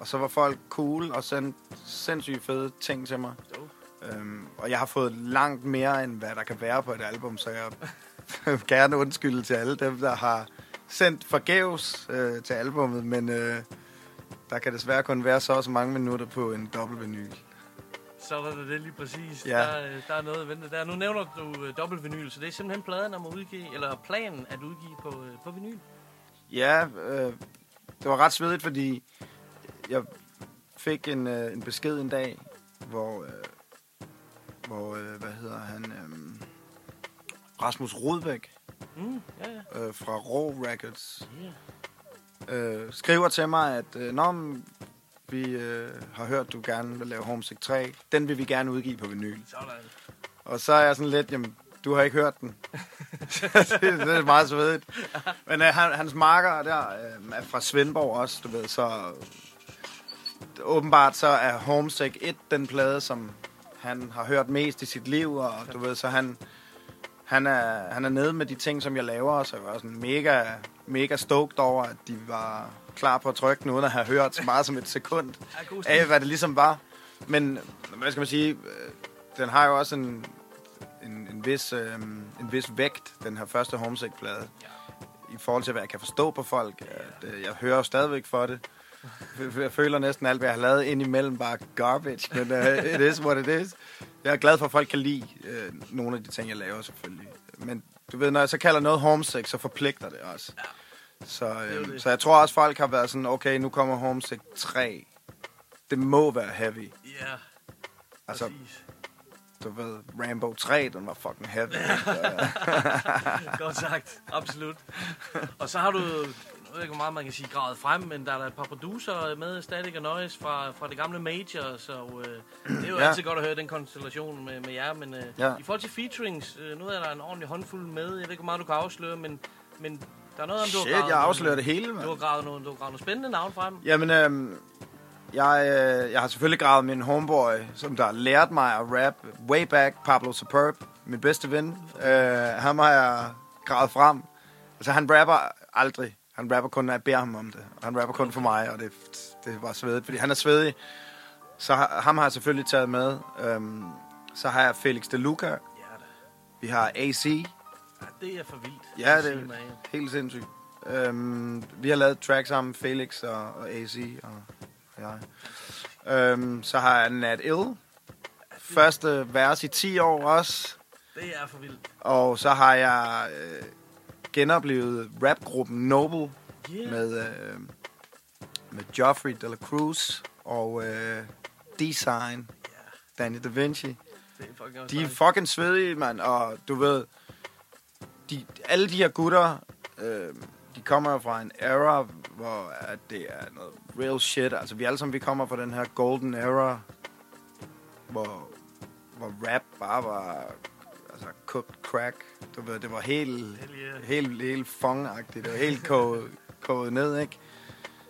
Og så var folk cool og sendte sindssygt fede ting til mig. Øhm, og jeg har fået langt mere, end hvad der kan være på et album, så jeg vil gerne undskylde til alle dem, der har sendt forgæves øh, til albummet, men øh, der kan desværre kun være så og så mange minutter på en dobbeltvinyl. Så er der det lige præcis. Ja. Der, der er noget at vente der. Nu nævner du øh, dobbeltvinyl, så det er simpelthen pladen om at udgive, eller planen at udgive på, øh, på vinyl. Ja, øh, det var ret svedigt, fordi jeg fik en, øh, en besked en dag, hvor, øh, hvor øh, hvad hedder han, øh, Rasmus Rodbæk Mm, ja, ja. øh, fra Raw Records Yeah. øh, skriver til mig, at øh, Nå, vi øh, har hørt, du gerne vil lave Homesick 3. Den vil vi gerne udgive på vinyl. Sådan. Og så er jeg sådan lidt, jamen, du har ikke hørt den. det, er meget svedigt. Men øh, han, hans marker der øh, er fra Svendborg også, du ved, så... Åbenbart så er Homesick 1 den plade, som han har hørt mest i sit liv, og du ved, så han, han, er, han er nede med de ting, som jeg laver, så jeg var sådan mega, mega stoked over, at de var klar på at trykke den, uden at have hørt så meget som et sekund Ja, af, hvad det ligesom var. Men, hvad skal man sige, øh, den har jo også en, en, en, vis, øh, en vis vægt, den her første Homesick-plade. I forhold til, hvad jeg kan forstå på folk. At, øh, jeg hører jo stadigvæk for det. Jeg føler næsten alt, hvad jeg har lavet indimellem, bare garbage. Men uh, it is what it is. Jeg er glad for, at folk kan lide uh, nogle af de ting, jeg laver selvfølgelig. Men du ved, når jeg så kalder noget homesick, så forpligter det også. Så, øh, det. så jeg tror også, folk har været sådan, okay, nu kommer Homesick 3. Det må være heavy. Ja. Altså, du ved, Rambo 3, den var fucking heavy. Godt sagt, absolut. Og så har du, jeg ved ikke, hvor meget man kan sige, gravet frem, men der er der et par producer med, Static og Noise, fra, fra det gamle Major, så øh, det er jo Ja. altid godt at høre den konstellation med, med jer, men øh, ja. i forhold til featurings, øh, nu er der en ordentlig håndfuld med, jeg ved ikke, hvor meget du kan afsløre, men, men der er noget om, du Shit, har gravet jeg afslører det hele, mand. Du har gravet nogle, du har gravet nogle spændende navn frem. Jamen, øhm, jeg, øh, jeg har selvfølgelig gravet min homeboy, som der lærte mig at rap way back, Pablo Superb, min bedste ven. Øh, ham har jeg gravet frem. Altså, han rapper aldrig. Han rapper kun, når jeg beder ham om det. Han rapper kun for mig, og det, det var svedigt, fordi han er svedig. Så ha- ham har jeg selvfølgelig taget med. Øhm, så har jeg Felix De Luca. Vi har AC. Ja, det er for vildt. Ja, det er helt sindssygt. Øhm, vi har lavet track sammen, Felix og, og AC og jeg. Øhm, så har jeg Nat Ill. Første vers i 10 år også. Det er for vildt. Og så har jeg øh, genoplevet rapgruppen Noble Yeah. med, øh, med Joffrey de la Cruz og øh, Design, Danny Da Vinci. Det er fucking De er fucking svedige, mand. Og du ved, de, alle de her gutter, øh, de kommer fra en era, hvor at det er noget real shit. Altså, vi alle sammen, vi kommer fra den her golden era, hvor, hvor rap bare var altså, cooked crack. Du ved, det var helt, Hell yeah. helt, helt fong-agtigt. Det var helt koget, koget ned, ikke?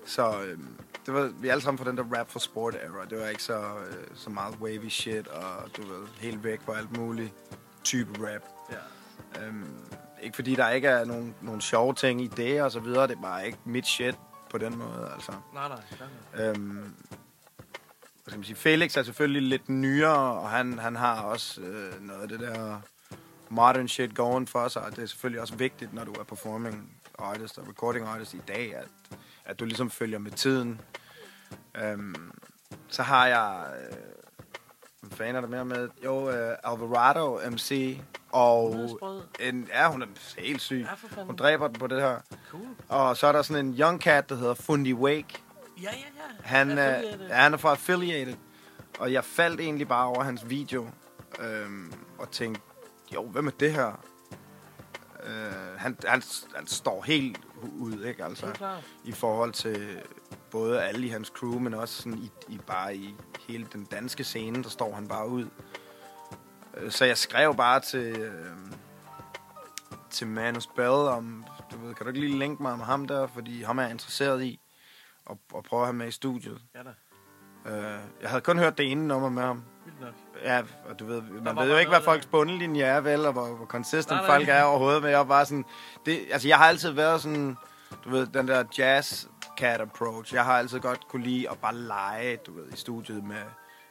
Så øh, det var, vi alle sammen fra den der rap for sport era. Det var ikke så, øh, så meget wavy shit, og du ved, helt væk på alt muligt type rap. Ja. Øhm, ikke fordi der ikke er nogen, nogen sjove ting i det og så videre. Det er bare ikke mit shit på den måde, altså. Nej, nej. nej. Øhm, hvad skal man sige? Felix er selvfølgelig lidt nyere, og han, han har også øh, noget af det der modern shit going for sig. Og det er selvfølgelig også vigtigt, når du er performing artist og recording artist i dag, at, at du ligesom følger med tiden. Øhm, så har jeg... Øh, hvad fanden er der mere med? Jo, øh, Alvarado MC, og er en, ja, hun er helt syg. Ja. Hun dræber den på det her. Cool. Og så er der sådan en young cat, der hedder Fundi Wake. Ja, ja, ja. Han, øh, Affiliated. ja, han er fra Affiliated. Og jeg faldt egentlig bare over hans video. Øhm, og tænkte, jo, hvem er det her? Øh, han, han, han står helt ud, ikke? Altså. I forhold til både alle i hans crew, men også sådan i, i bare i hele den danske scene, der står han bare ud. Øh, Så jeg skrev bare til, øh, til Manus Bell om, du ved, kan du ikke lige linke mig med ham der, fordi ham er jeg interesseret i, og, og prøve at have med i studiet. Ja da. Øh, jeg havde kun hørt det ene nummer med ham. Vildt nok. Ja, og du ved, man ved jo ikke, hvad folks bundlinje er, vel, og hvor, hvor consistent Nej, nej. folk er overhovedet, men jeg var bare sådan, det, altså jeg har altid været sådan, du ved, den der jazz cat approach, jeg har altid godt kunne lide at bare lege, du ved, i studiet med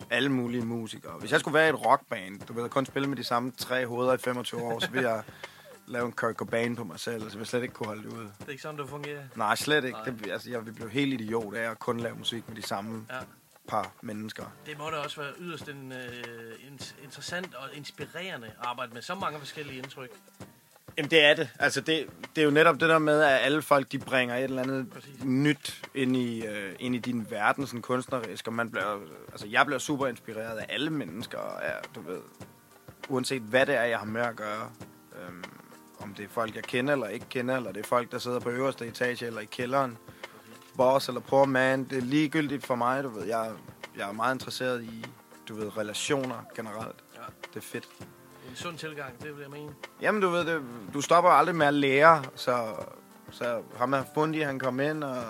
alle mulige musikere. Hvis jeg skulle være i et rockband, du ved, og kun spille med de samme tre hoveder i 25 år, så ville jeg lave en Kurt Cobain på mig selv, altså jeg ville slet ikke kunne holde det ud. Det er ikke sådan, det fungerer. Nej, slet ikke. Nej. Det, altså, jeg vil blive helt idiot af at kun lave musik med de samme Ja. par mennesker. Det må da også være yderst en, øh, in- interessant og inspirerende at arbejde med så mange forskellige indtryk. Jamen, det er det. Altså, det, det er jo netop det der med, at alle folk, de bringer et eller andet Præcis. nyt ind i, øh, ind i din verden, sådan kunstnerisk, og man bliver, altså, jeg bliver super inspireret af alle mennesker, og er, du ved, uanset hvad det er, jeg har med at gøre. Øhm, om det er folk, jeg kender eller ikke kender, eller det er folk, der sidder på øverste etage eller i kælderen. Boss eller poor man, det er ligegyldigt for mig, du ved. Jeg, jeg er meget interesseret i, du ved, relationer generelt. Ja. Det er fedt. En sund tilgang, det vil jeg mene. Jamen, du ved, det, du stopper aldrig med at lære, så, så ham her Fundi, han kom ind og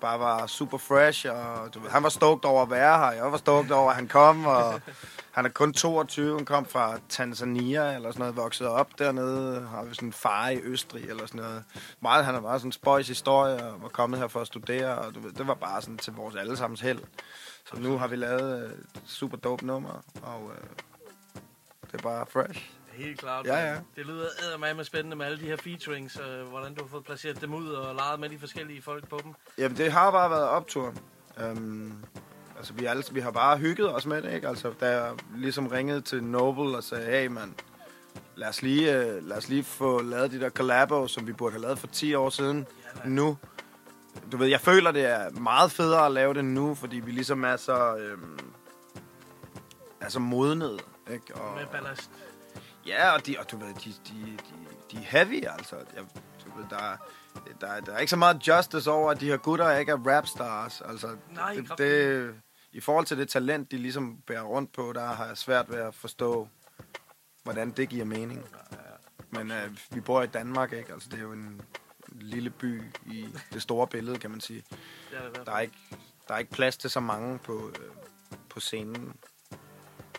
bare var super fresh, og du ved, han var stoked over at være her, jeg var stoked over, at han kom, og han er kun 22, han kom fra Tanzania, eller sådan noget, vokset op dernede, har vi sådan en far i Østrig, eller sådan noget. Meget, han er bare sådan en spøjs historie, og var kommet her for at studere, og du ved, det var bare sådan til vores allesammens held. Så nu har vi lavet et super dope nummer, og øh, det er bare fresh. Helt klart. Ja, ja. Det lyder eddermame spændende med alle de her featurings, øh, hvordan du har fået placeret dem ud og leget med de forskellige folk på dem. Jamen, det har bare været optur. Um, altså, vi, alle, vi har bare hygget os med det, ikke? Altså, da jeg ligesom ringede til Noble og sagde, hey, mand, lad os lige, uh, lad os lige få lavet de der collabos, som vi burde have lavet for 10 år siden, ja, nu. Du ved, jeg føler, det er meget federe at lave det nu, fordi vi ligesom er så... Øhm, altså modnet, ikke? Og, Med ballast. Ja, og, de, og du ved, de, de, de, de er heavy, altså. Jeg, du ved, der, er- der, er- der er ikke så meget justice over, at de her gutter ikke er rapstars. Altså, Nej, det, det, I forhold til det talent, de ligesom bærer rundt på, der har jeg svært ved at forstå, hvordan det giver mening. Men øh, vi bor i Danmark, ikke? Altså, det er jo en lille by i det store billede, kan man sige. Er Der er ikke, der er ikke plads til så mange på, øh, på scenen.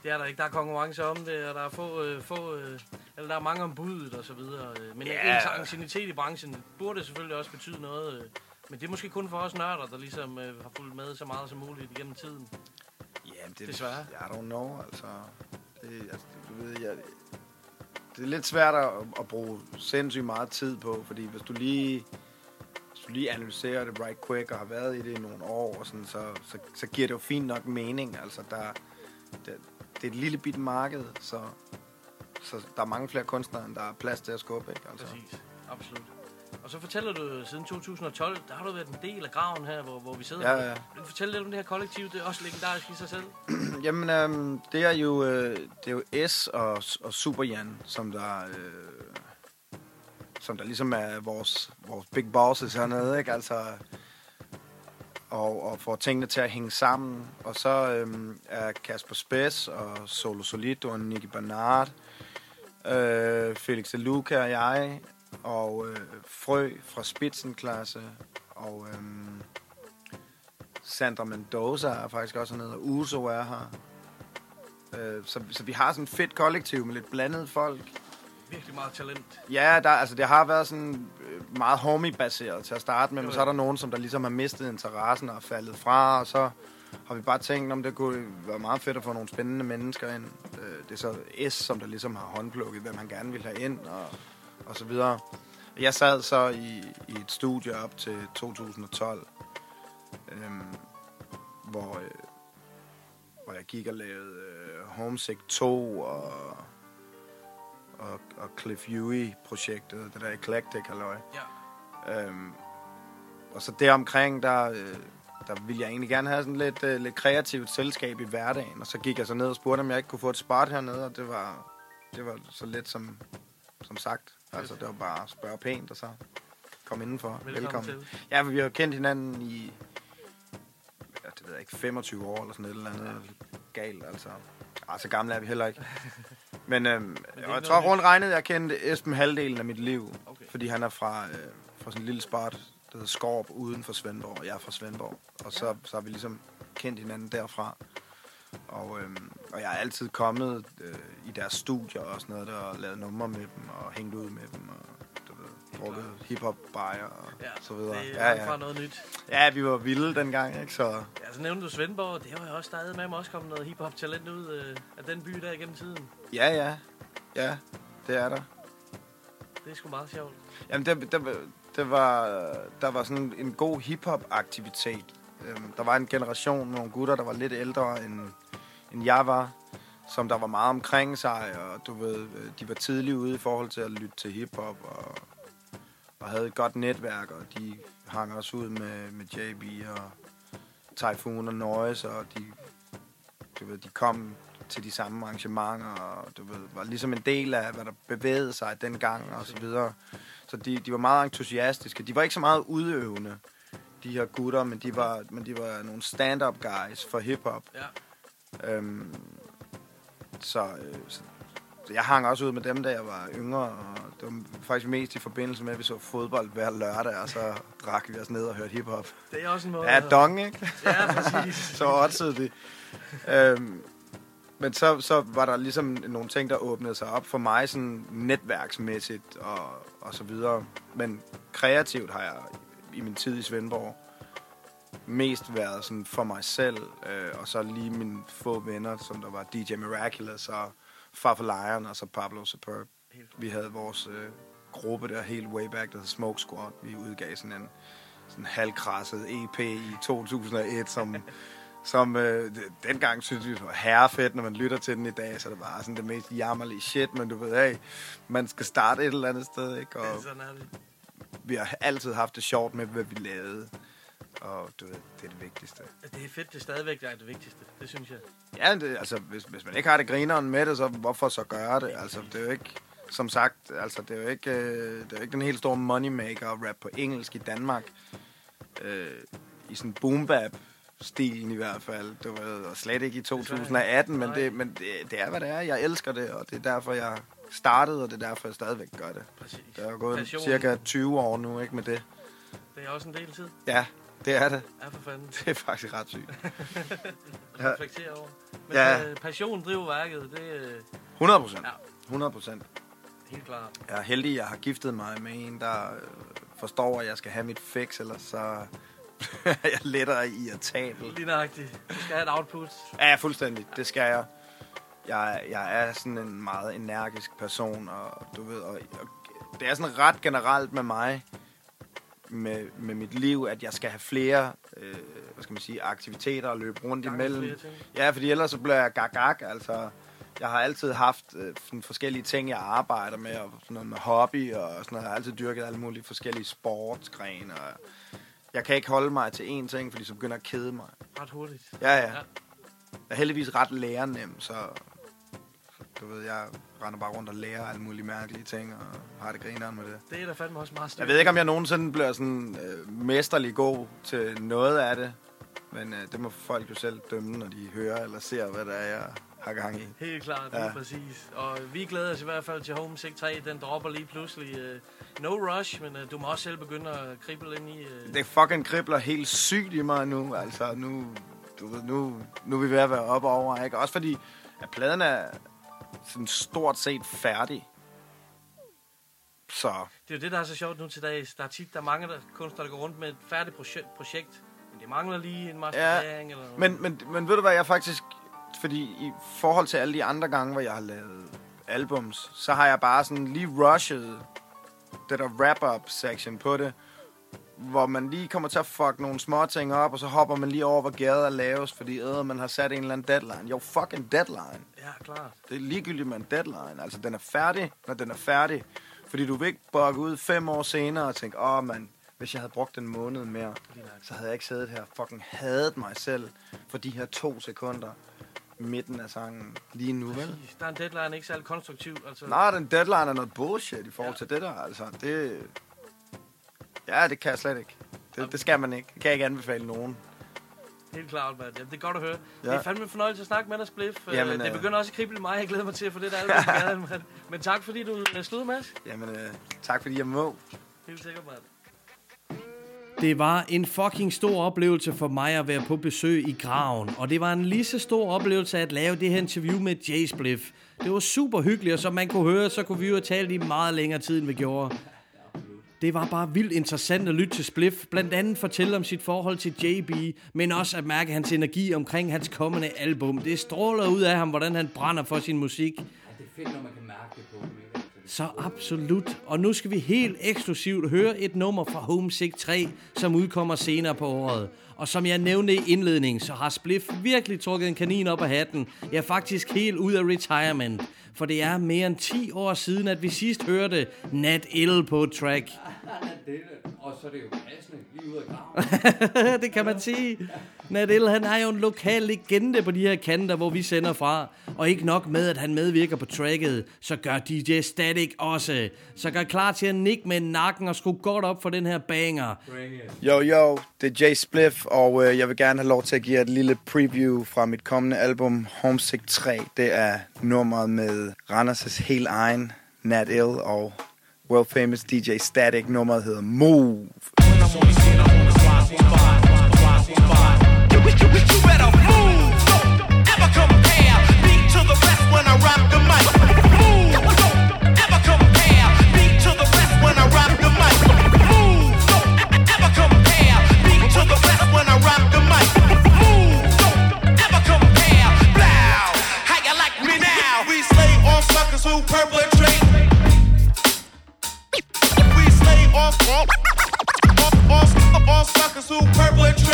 Det er der ikke. Der er konkurrence om det, og der er, få, øh, få, øh, eller der er mange om budet og så videre. øh. Men Ja. ens anciennitet i branchen burde selvfølgelig også betyde noget. øh. Men det er måske kun for os nørder, der ligesom øh, har fulgt med så meget som muligt igennem tiden. Ja, det, Desværre. I don't know, altså. Det, altså du ved, jeg, det er lidt svært at, at bruge sindssygt meget tid på, fordi hvis du lige du lige analyserer det right quick og har været i det i nogle år, og sådan, så, så, så giver det jo fint nok mening. Altså, der, det, det er et lille bit marked, så, så der er mange flere kunstnere, end der er plads til at skubbe. Ikke? Altså. Præcis. Absolut. Og så fortæller du, siden 2012, der har du været en del af graven her, hvor, hvor vi sidder. Ja, ja. Vil du fortælle lidt om det her kollektiv? Det er også legendarisk i sig selv. Jamen, øhm, det er jo, øh, det er jo S og, og Super Jan, som der, øh, som der ligesom er vores, vores big bosses hernede, ikke? Altså, og, og får tingene til at hænge sammen. Og så øhm, er Kasper Spes og Solo Solito og Nicky Bernard, øh, Felix de Luca og jeg, og øh, Frø fra Spitzenklasse, og øhm, Sandra Mendoza er faktisk også hernede, og Uso er her. Øh, så, så vi har sådan et fedt kollektiv med lidt blandet folk. Virkelig meget talent. Ja, der, altså, det har været sådan øh, meget homie-baseret til at starte med, men så er der nogen, som der ligesom har mistet interessen og er faldet fra, og så har vi bare tænkt, om det kunne være meget fedt at få nogle spændende mennesker ind. Øh, det er så S, som der ligesom har håndplukket, hvem han gerne vil have ind, og, og så videre. Jeg sad så i, i et studie op til 2012, øhm, hvor, øh, hvor jeg gik og lavede øh, Homesick 2 og og, og Cliff Huey-projektet, det der Eclectic, halløj. Ja. Øhm, og så deromkring, der, øh, der ville jeg egentlig gerne have sådan lidt, øh, lidt kreativt selskab i hverdagen. Og så gik jeg så ned og spurgte, om jeg ikke kunne få et spot hernede, og det var, det var så let som, som sagt. Altså, det var bare at spørge pænt, og så kom indenfor. Velkommen Velkommen. Ja, for vi har kendt hinanden i, ja, det ved jeg ikke, 25 år eller sådan et eller andet. Galt, altså. Ah, så gamle er vi heller ikke. Men, øhm, jeg tror rundt regnet, jeg kendte Esben halvdelen af mit liv. Okay. Fordi han er fra, øh, fra sådan en lille spot, der hedder Skorp, uden for Svendborg. Og jeg er fra Svendborg. Og så, så har vi ligesom kendt hinanden derfra. Og, øhm, og jeg er altid kommet øh, i deres studier og sådan noget, der, og lavet numre med dem, og hængt ud med dem, drukket hiphop bajer og Ja, så videre. det er ja, ja. noget nyt. Ja, vi var vilde dengang, ikke? Så Ja, så nævnte du Svendborg. Det var jo også stadig med mig også kommet noget hiphop-talent ud øh, af den by der igennem tiden. ja, ja. Ja, det er der. Det er sgu meget sjovt. Jamen, det, det, det var, der var sådan en god hip-hop-aktivitet. Øhm, der var en generation med nogle gutter, der var lidt ældre, end, end jeg var, som der var meget omkring sig, og du ved, øh, de var tidligt ude i forhold til at lytte til hip-hop, og, og havde et godt netværk, og de hang også ud med, med JB og Typhoon og Noise, og de, du ved, de kom til de samme arrangementer, og du ved, var ligesom en del af, hvad der bevægede sig dengang, og så videre. Så de, de var meget entusiastiske. De var ikke så meget udøvende, de her gutter, men de var, men de var nogle stand-up guys for hiphop. Ja. Øhm, så, øh, så, så jeg hang også ud med dem, da jeg var yngre, og det var faktisk mest i forbindelse med, at vi så fodbold hver lørdag, og så drak vi os ned og hørte hiphop. Det er også en måde Ja, dong, ikke? Ja, præcis. så oddsede det. Øhm, men så, så var der ligesom nogle ting, der åbnede sig op for mig, sådan netværksmæssigt og, og så videre. Men kreativt har jeg i min tid i Svendborg mest været sådan for mig selv, øh, og så lige mine få venner, som der var DJ Miraculous og Far for Lion og så Pablo Superb. Vi havde vores øh, gruppe der helt way back, der hed Smoke Squad. Vi udgav sådan en sådan halvkrasset EP i 2001, som, som øh, dengang synes vi var herrefedt, når man lytter til den i dag, så det bare sådan det mest jammerlige shit, men du ved, hey, man skal starte et eller andet sted, ikke? Og Sådan er det. vi har altid haft det sjovt med, hvad vi lavede. Og du ved, det er det vigtigste. Det er fedt, det er stadigvæk der er det vigtigste. Det synes jeg. Ja, det, altså, hvis, hvis man ikke har det grineren med det, så hvorfor så gøre det? Altså, det er jo ikke, som sagt, altså, det er jo ikke, øh, det er jo ikke den helt store moneymaker at rap på engelsk i Danmark. Øh, I sådan boom bap stilen i hvert fald. Det var og slet ikke i 2018, men, det, men det, det er, hvad det er. Jeg elsker det, og det er derfor, jeg startede, og det er derfor, jeg stadigvæk gør det. Præcis. Det er gået Passion. cirka 20 år nu, ikke med det. Det er også en del tid. Ja, det er det. Ja, for fanden. Det er faktisk ret sygt. ja. reflektere over. Men Ja. ja. passion driver værket, det er 100 procent. Ja. 100 procent. helt klart. Jeg er heldig, at jeg har giftet mig med en, der øh, forstår, at jeg skal have mit fix, ellers så er jeg lettere irritabel. Lige nøjagtigt. Du skal have et output. Ja, fuldstændig. Det skal jeg. Jeg, jeg er sådan en meget energisk person, og du ved, og, og det er sådan ret generelt med mig, med, med mit liv, at jeg skal have flere, øh, hvad skal man sige, aktiviteter at løbe rundt Gang i imellem. Ja, fordi ellers så bliver jeg gag-gag, altså. Jeg har altid haft øh, sådan forskellige ting, jeg arbejder med, og sådan noget med hobby, og sådan noget. Jeg har altid dyrket alle mulige forskellige sportsgrene, og jeg kan ikke holde mig til én ting, fordi så begynder at kede mig. Ret hurtigt. Ja, ja. Jeg er heldigvis ret lærenem, så du ved, jeg render bare rundt og lærer alle mulige mærkelige ting, og har det grineren med det. Det er da fandme også meget Jeg ved ikke, om jeg nogensinde bliver sådan øh, mesterlig god til noget af det, men øh, det må folk jo selv dømme, når de hører eller ser, hvad det er, jeg har gang i. Helt klart, Ja. præcis. Og vi glæder os i hvert fald til Homesick 3. Den dropper lige pludselig. Uh, no rush, men uh, du må også selv begynde at krible ind i... Uh, Det fucking kribler helt sygt i mig nu, altså nu, du ved, nu, nu er vi ved at være oppe over, ikke? Også fordi, at pladen er sådan stort set færdig. Så, Det er jo det, der er så sjovt nu til dags. Der er tit, der er mange der, kunstnere, der går rundt med et færdigt projekt, projekt men det mangler lige en masterering eller noget. Men, men, men ved du hvad, jeg faktisk... Fordi i forhold til alle de andre gange, hvor jeg har lavet albums, så har jeg bare sådan lige rushet det der wrap-up section på det, hvor man lige kommer til at fuck nogle små ting op, og så hopper man lige over, hvor gader laves, fordi øh, man har sat en eller anden deadline. Jo, fucking deadline. Ja, klart. Det er ligegyldigt med en deadline. Altså, den er færdig, når den er færdig. Fordi du vil ikke bukke ud fem år senere og tænke, åh, oh, man, hvis jeg havde brugt en måned mere, så havde jeg ikke siddet her fucking hadet mig selv for de her to sekunder midten af sangen lige nu, vel? Der er en deadline ikke særlig konstruktiv. Altså, Nej, den deadline er noget bullshit i forhold ja. til det der, altså. Det... Ja, det kan jeg slet ikke. Det, det skal man ikke. Det kan jeg ikke anbefale nogen. Helt klart, mand. Jamen, det er godt at høre. Ja. Det er fandme en fornøjelse at snakke med dig, Spliff. Jamen, Jamen, det øh, begynder også at krible mig. Jeg glæder mig til at få det der album mand. Men tak fordi du øh, slog, Mads. Jamen, øh, tak fordi jeg må. Helt sikkert, mand. Det var en fucking stor oplevelse for mig at være på besøg i graven, og det var en lige så stor oplevelse at lave det her interview med Jay Spliff. Det var super hyggeligt, og som man kunne høre, så kunne vi jo have talt i meget længere tid, end vi gjorde. Det var bare vildt interessant at lytte til Spliff, blandt andet fortælle om sit forhold til JB, men også at mærke hans energi omkring hans kommende album. Det stråler ud af ham, hvordan han brænder for sin musik. Det er fedt, når man kan mærke det på? Så absolut. Og nu skal vi helt eksklusivt høre et nummer fra Homesick 3, som udkommer senere på året. Og som jeg nævnte i indledningen, så har Spliff virkelig trukket en kanin op af hatten. Jeg er faktisk helt ud af retirement. For det er mere end 10 år siden, at vi sidst hørte Nat Ill på track. Og så er det jo passende lige ud af graven. det kan man sige. Nadel, han er jo en lokal legende på de her kanter, hvor vi sender fra. Og ikke nok med, at han medvirker på tracket, så gør DJ Static også. Så gør klar til at nikke med nakken og skrue godt op for den her banger. Yo, yo, det er Jay Spliff, og øh, jeg vil gerne have lov til at give jer et lille preview fra mit kommende album, Homesick 3. Det er nummeret med Randers' helt egen Nat Ill og world famous DJ Static. Nummeret hedder Move. You better move. Don't ever compare me to the when I rock the mic. purple and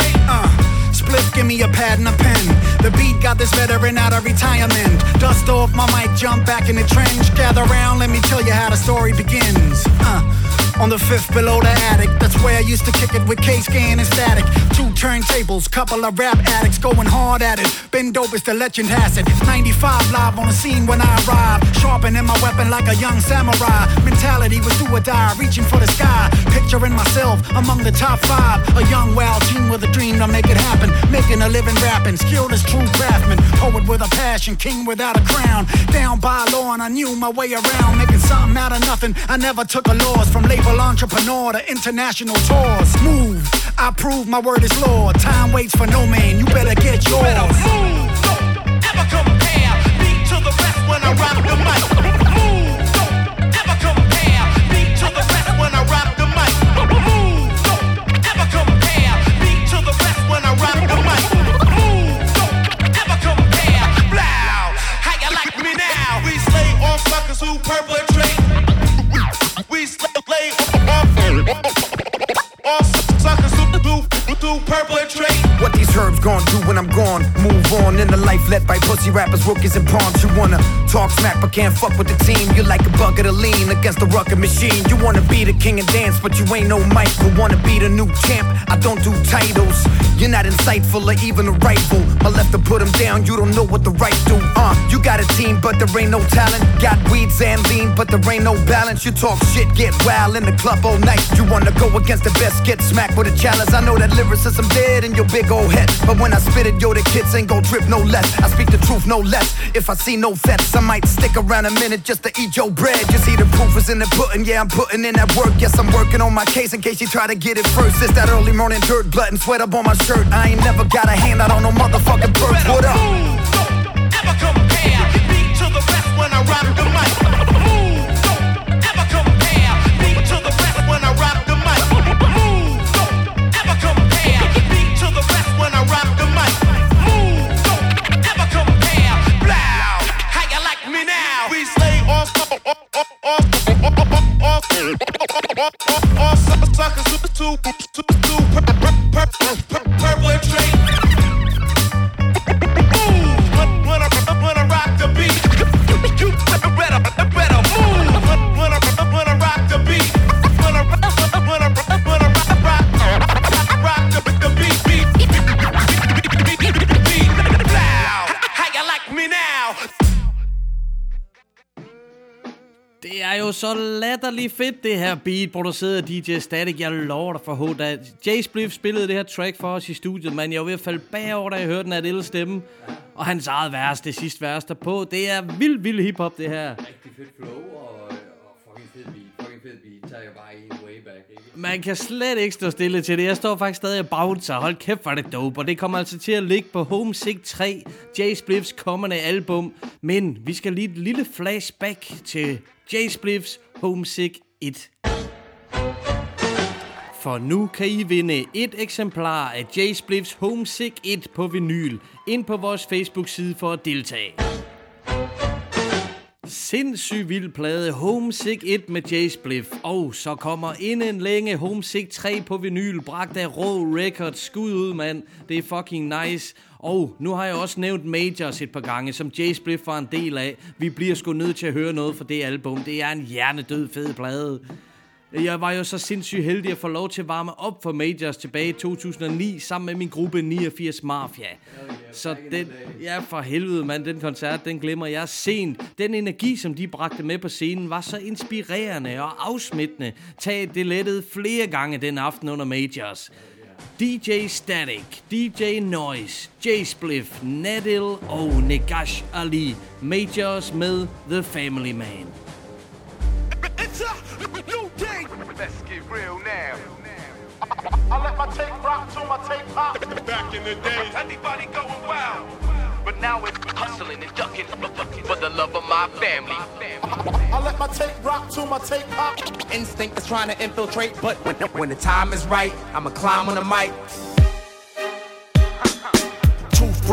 give me a pad and a pen. The beat got this veteran out of retirement. Dust off my mic, jump back in the trench. Gather round, let me tell you how the story begins. Uh, on the fifth below the attic, that's where I used to kick it with K-Scan and static. Two turntables, couple of rap addicts going hard at it. Been dope as the legend has it. 95 live on the scene when I arrived. Sharpening my weapon like a young samurai. Mentality was do or die, reaching for the sky. Picturing myself among the top five. A young wild teen with a dream to make it happen. Making a living rapping, skilled as true craftsman. Poet with a passion, king without a crown. Down by law and I knew my way around. Making something out of nothing. I never took a loss from label entrepreneur to international tours. Move, I prove my word is law. Time waits for no man, you better get yours. Move, don't Ever compare me to the rest when I rock the mic? Bye. What these herbs gon' do when I'm gone? Move on in the life led by pussy rappers, rookies, and pawns. You wanna talk smack but can't fuck with the team. You like a bucket of lean against the rugged machine. You wanna be the king and dance, but you ain't no Mike. Michael. Wanna be the new champ? I don't do titles. You're not insightful or even a rifle. My left to put put 'em down, you don't know what the right do. Uh, you got a team, but there ain't no talent. Got weeds and lean, but there ain't no balance. You talk shit, get wild in the club all night. You wanna go against the best, get smacked with a challenge. I know that lyricism dead in your big old head. But when I spit it, yo, the kids ain't gon' drip no less. I speak the truth no less. If I see no vets, I might stick around a minute just to eat your bread. You see, the proof is in the pudding. Yeah, I'm putting in that work. Yes, I'm working on my case in case you try to get it first. It's that early morning dirt, blood and sweat up on my shirt. I ain't never got a handout on no motherfucking perk. What up? Ever compare så latterligt fedt, det her beat, produceret af DJ Static. Jeg lover dig for hårdt, at Jay Spliff spillede det her track for os i studiet, men jeg var ved at falde bagover, da jeg hørte den af lille stemme. Og hans eget vers, det sidste vers derpå. Det er vild, vild hiphop, det her. Rigtig fedt flow og, Man kan slet ikke stå stille til det. Jeg står faktisk stadig og bouncer. Hold kæft, var det dope. Og det kommer altså til at ligge på Homesick 3, Jay Spliffs kommende album. Men vi skal lige et lille flashback til Jay Spliffs Homesick 1. For nu kan I vinde et eksemplar af Jay Spliffs Homesick 1 på vinyl ind på vores Facebook-side for at deltage sindssyg vild plade Homesick 1 med Jay Spliff. Og så kommer inden længe Homesick 3 på vinyl, bragt af Raw Records. Skud ud, mand. Det er fucking nice. Og nu har jeg også nævnt Majors et par gange, som Jay Spliff var en del af. Vi bliver sgu nødt til at høre noget fra det album. Det er en hjernedød fed plade. Jeg var jo så sindssygt heldig at få lov til at varme op for Majors tilbage i 2009, sammen med min gruppe 89 Mafia. Så den, ja for helvede mand, den koncert, den glemmer jeg sent. Den energi, som de bragte med på scenen, var så inspirerende og afsmittende. Tag det lettede flere gange den aften under Majors. DJ Static, DJ Noise, Jay Spliff, Nadil og Negash Ali. Majors med The Family Man. Real now. I let my tape rock to my tape pop. Back in the day, anybody going wild. But now it's hustling and ducking for the love of my family. I let my tape rock to my tape pop. Instinct is trying to infiltrate, but when, when the time is right, I'ma climb on the mic.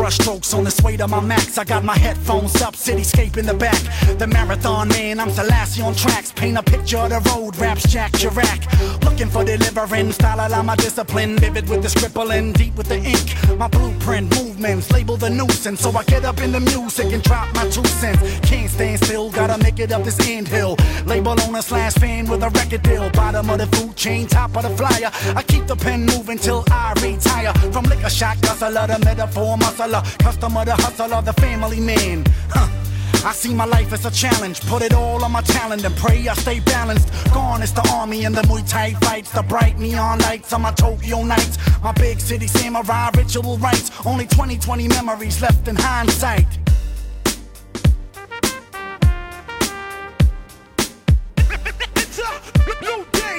Toothbrush brush strokes on the way to my max. I got my headphones up, cityscape in the back. The marathon man, I'm Selassie on tracks. Paint a picture of the road, raps Jack Chirac. Looking for deliverance, style allow my discipline. Vivid with the scribbling, deep with the ink. My blueprint movements label the nuisance. So I get up in the music and drop my two cents. Can't stand still, gotta make it up this end hill. Label on a slash fan with a record deal. Bottom of the food chain, top of the flyer. I keep the pen moving till I retire. From liquor shot guzzler to metaphor Customer to hustler, the family man. Huh. I see my life as a challenge. Put it all on my talent and pray I stay balanced. Gone is the army and the Muay Thai fights. The bright neon lights on my Tokyo nights. My big city samurai ritual rites. Only 2020 memories left in hindsight.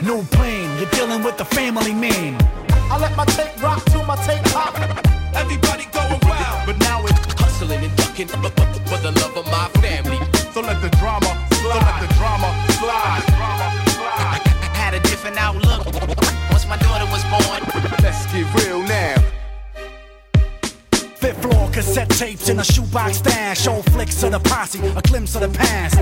No plane, you're dealing with the family man. I let my tape rock to my tape pop. making. In a shoebox stash. Show flicks of the posse, a glimpse of the past.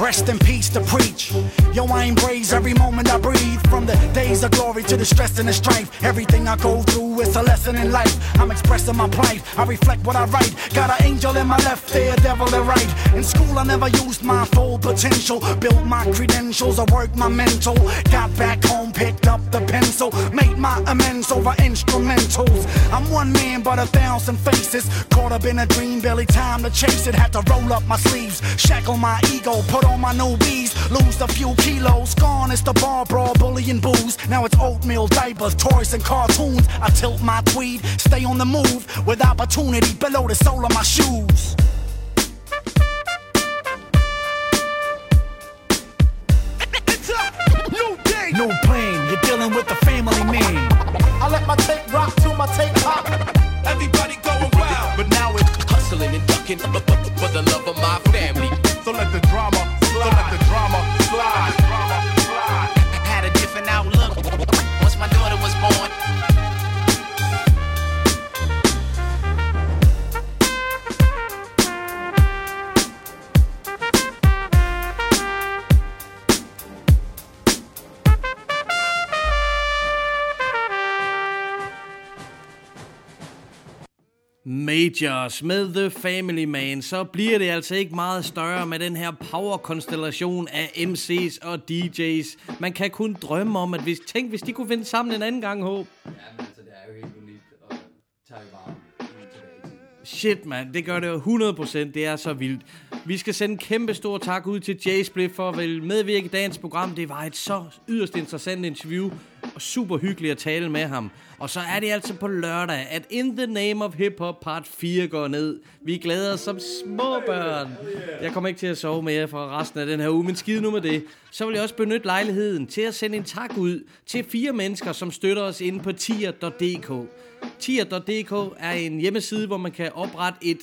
Rest in peace to preach. Yo, I embrace every moment I breathe. From the days of glory to the stress and the strife. Everything I go through is a lesson in life. I'm expressing my plight. I reflect what I write. Got an angel in my left ear, devil in right. In school, I never used my full potential. Built my credentials, I worked my mental. Got back home, picked up the pencil. Made my amends over instrumentals. I'm one man, but a thousand faces. Caught up in a dream, barely time to chase it. Had to roll up my sleeves, shackle my ego, put on my new bees, lose a few kilos. Gone is the bar brawl, bullying booze. Now it's oatmeal, diapers, toys, and cartoons. I tilt my tweed, stay on the move with opportunity below the sole of my shoes. New plane, you're dealing with the family man. I let my tape rock to my tape pop. Everybody Ducking for the love of my family. so let the Majors med The Family Man, så bliver det altså ikke meget større med den her power-konstellation af MC's og DJ's. Man kan kun drømme om, at hvis, tænk, hvis de kunne finde sammen en anden gang, håb. Jamen altså, det er jo helt unikt, og tager bare. Shit, mand. Det gør det jo 100%. Det er så vildt. Vi skal sende en kæmpe stor tak ud til Jay Split for at medvirke i dagens program. Det var et så yderst interessant interview, og super hyggeligt at tale med ham. Og så er det altså på lørdag, at In the Name of Hip Hop part 4 går ned. Vi glæder os som små børn. Jeg kommer ikke til at sove mere for resten af den her uge, men skide nu med det. Så vil jeg også benytte lejligheden til at sende en tak ud til fire mennesker, som støtter os inde på tier.dk. Tier.dk er en hjemmeside, hvor man kan oprette et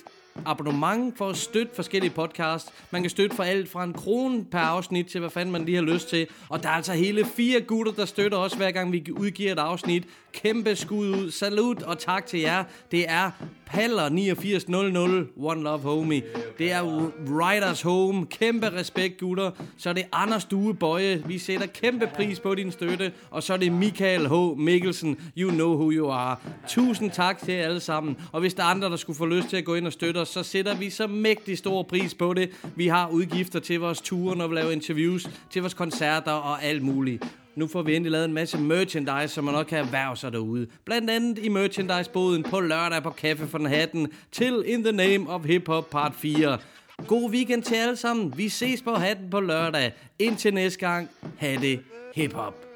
abonnement for at støtte forskellige podcasts. Man kan støtte for alt fra en krone per afsnit til hvad fanden man lige har lyst til. Og der er altså hele fire gutter, der støtter os hver gang vi udgiver et afsnit. Kæmpe skud ud. Salut og tak til jer. Det er Paller 8900 One Love Homie. Det er Riders Home. Kæmpe respekt, gutter. Så er det Anders Due Bøje. Vi sætter kæmpe pris på din støtte. Og så er det Michael H. Mikkelsen. You know who you are. Tusind tak til jer alle sammen. Og hvis der er andre, der skulle få lyst til at gå ind og støtte os, så sætter vi så mægtig stor pris på det. Vi har udgifter til vores ture, når vi laver interviews, til vores koncerter og alt muligt. Nu får vi endelig lavet en masse merchandise, som man nok kan erhverve sig derude. Blandt andet i merchandise-boden på lørdag på Café for den Hatten til In the Name of Hip Hop Part 4. God weekend til alle sammen. Vi ses på Hatten på lørdag. Indtil næste gang, ha' det hip hop.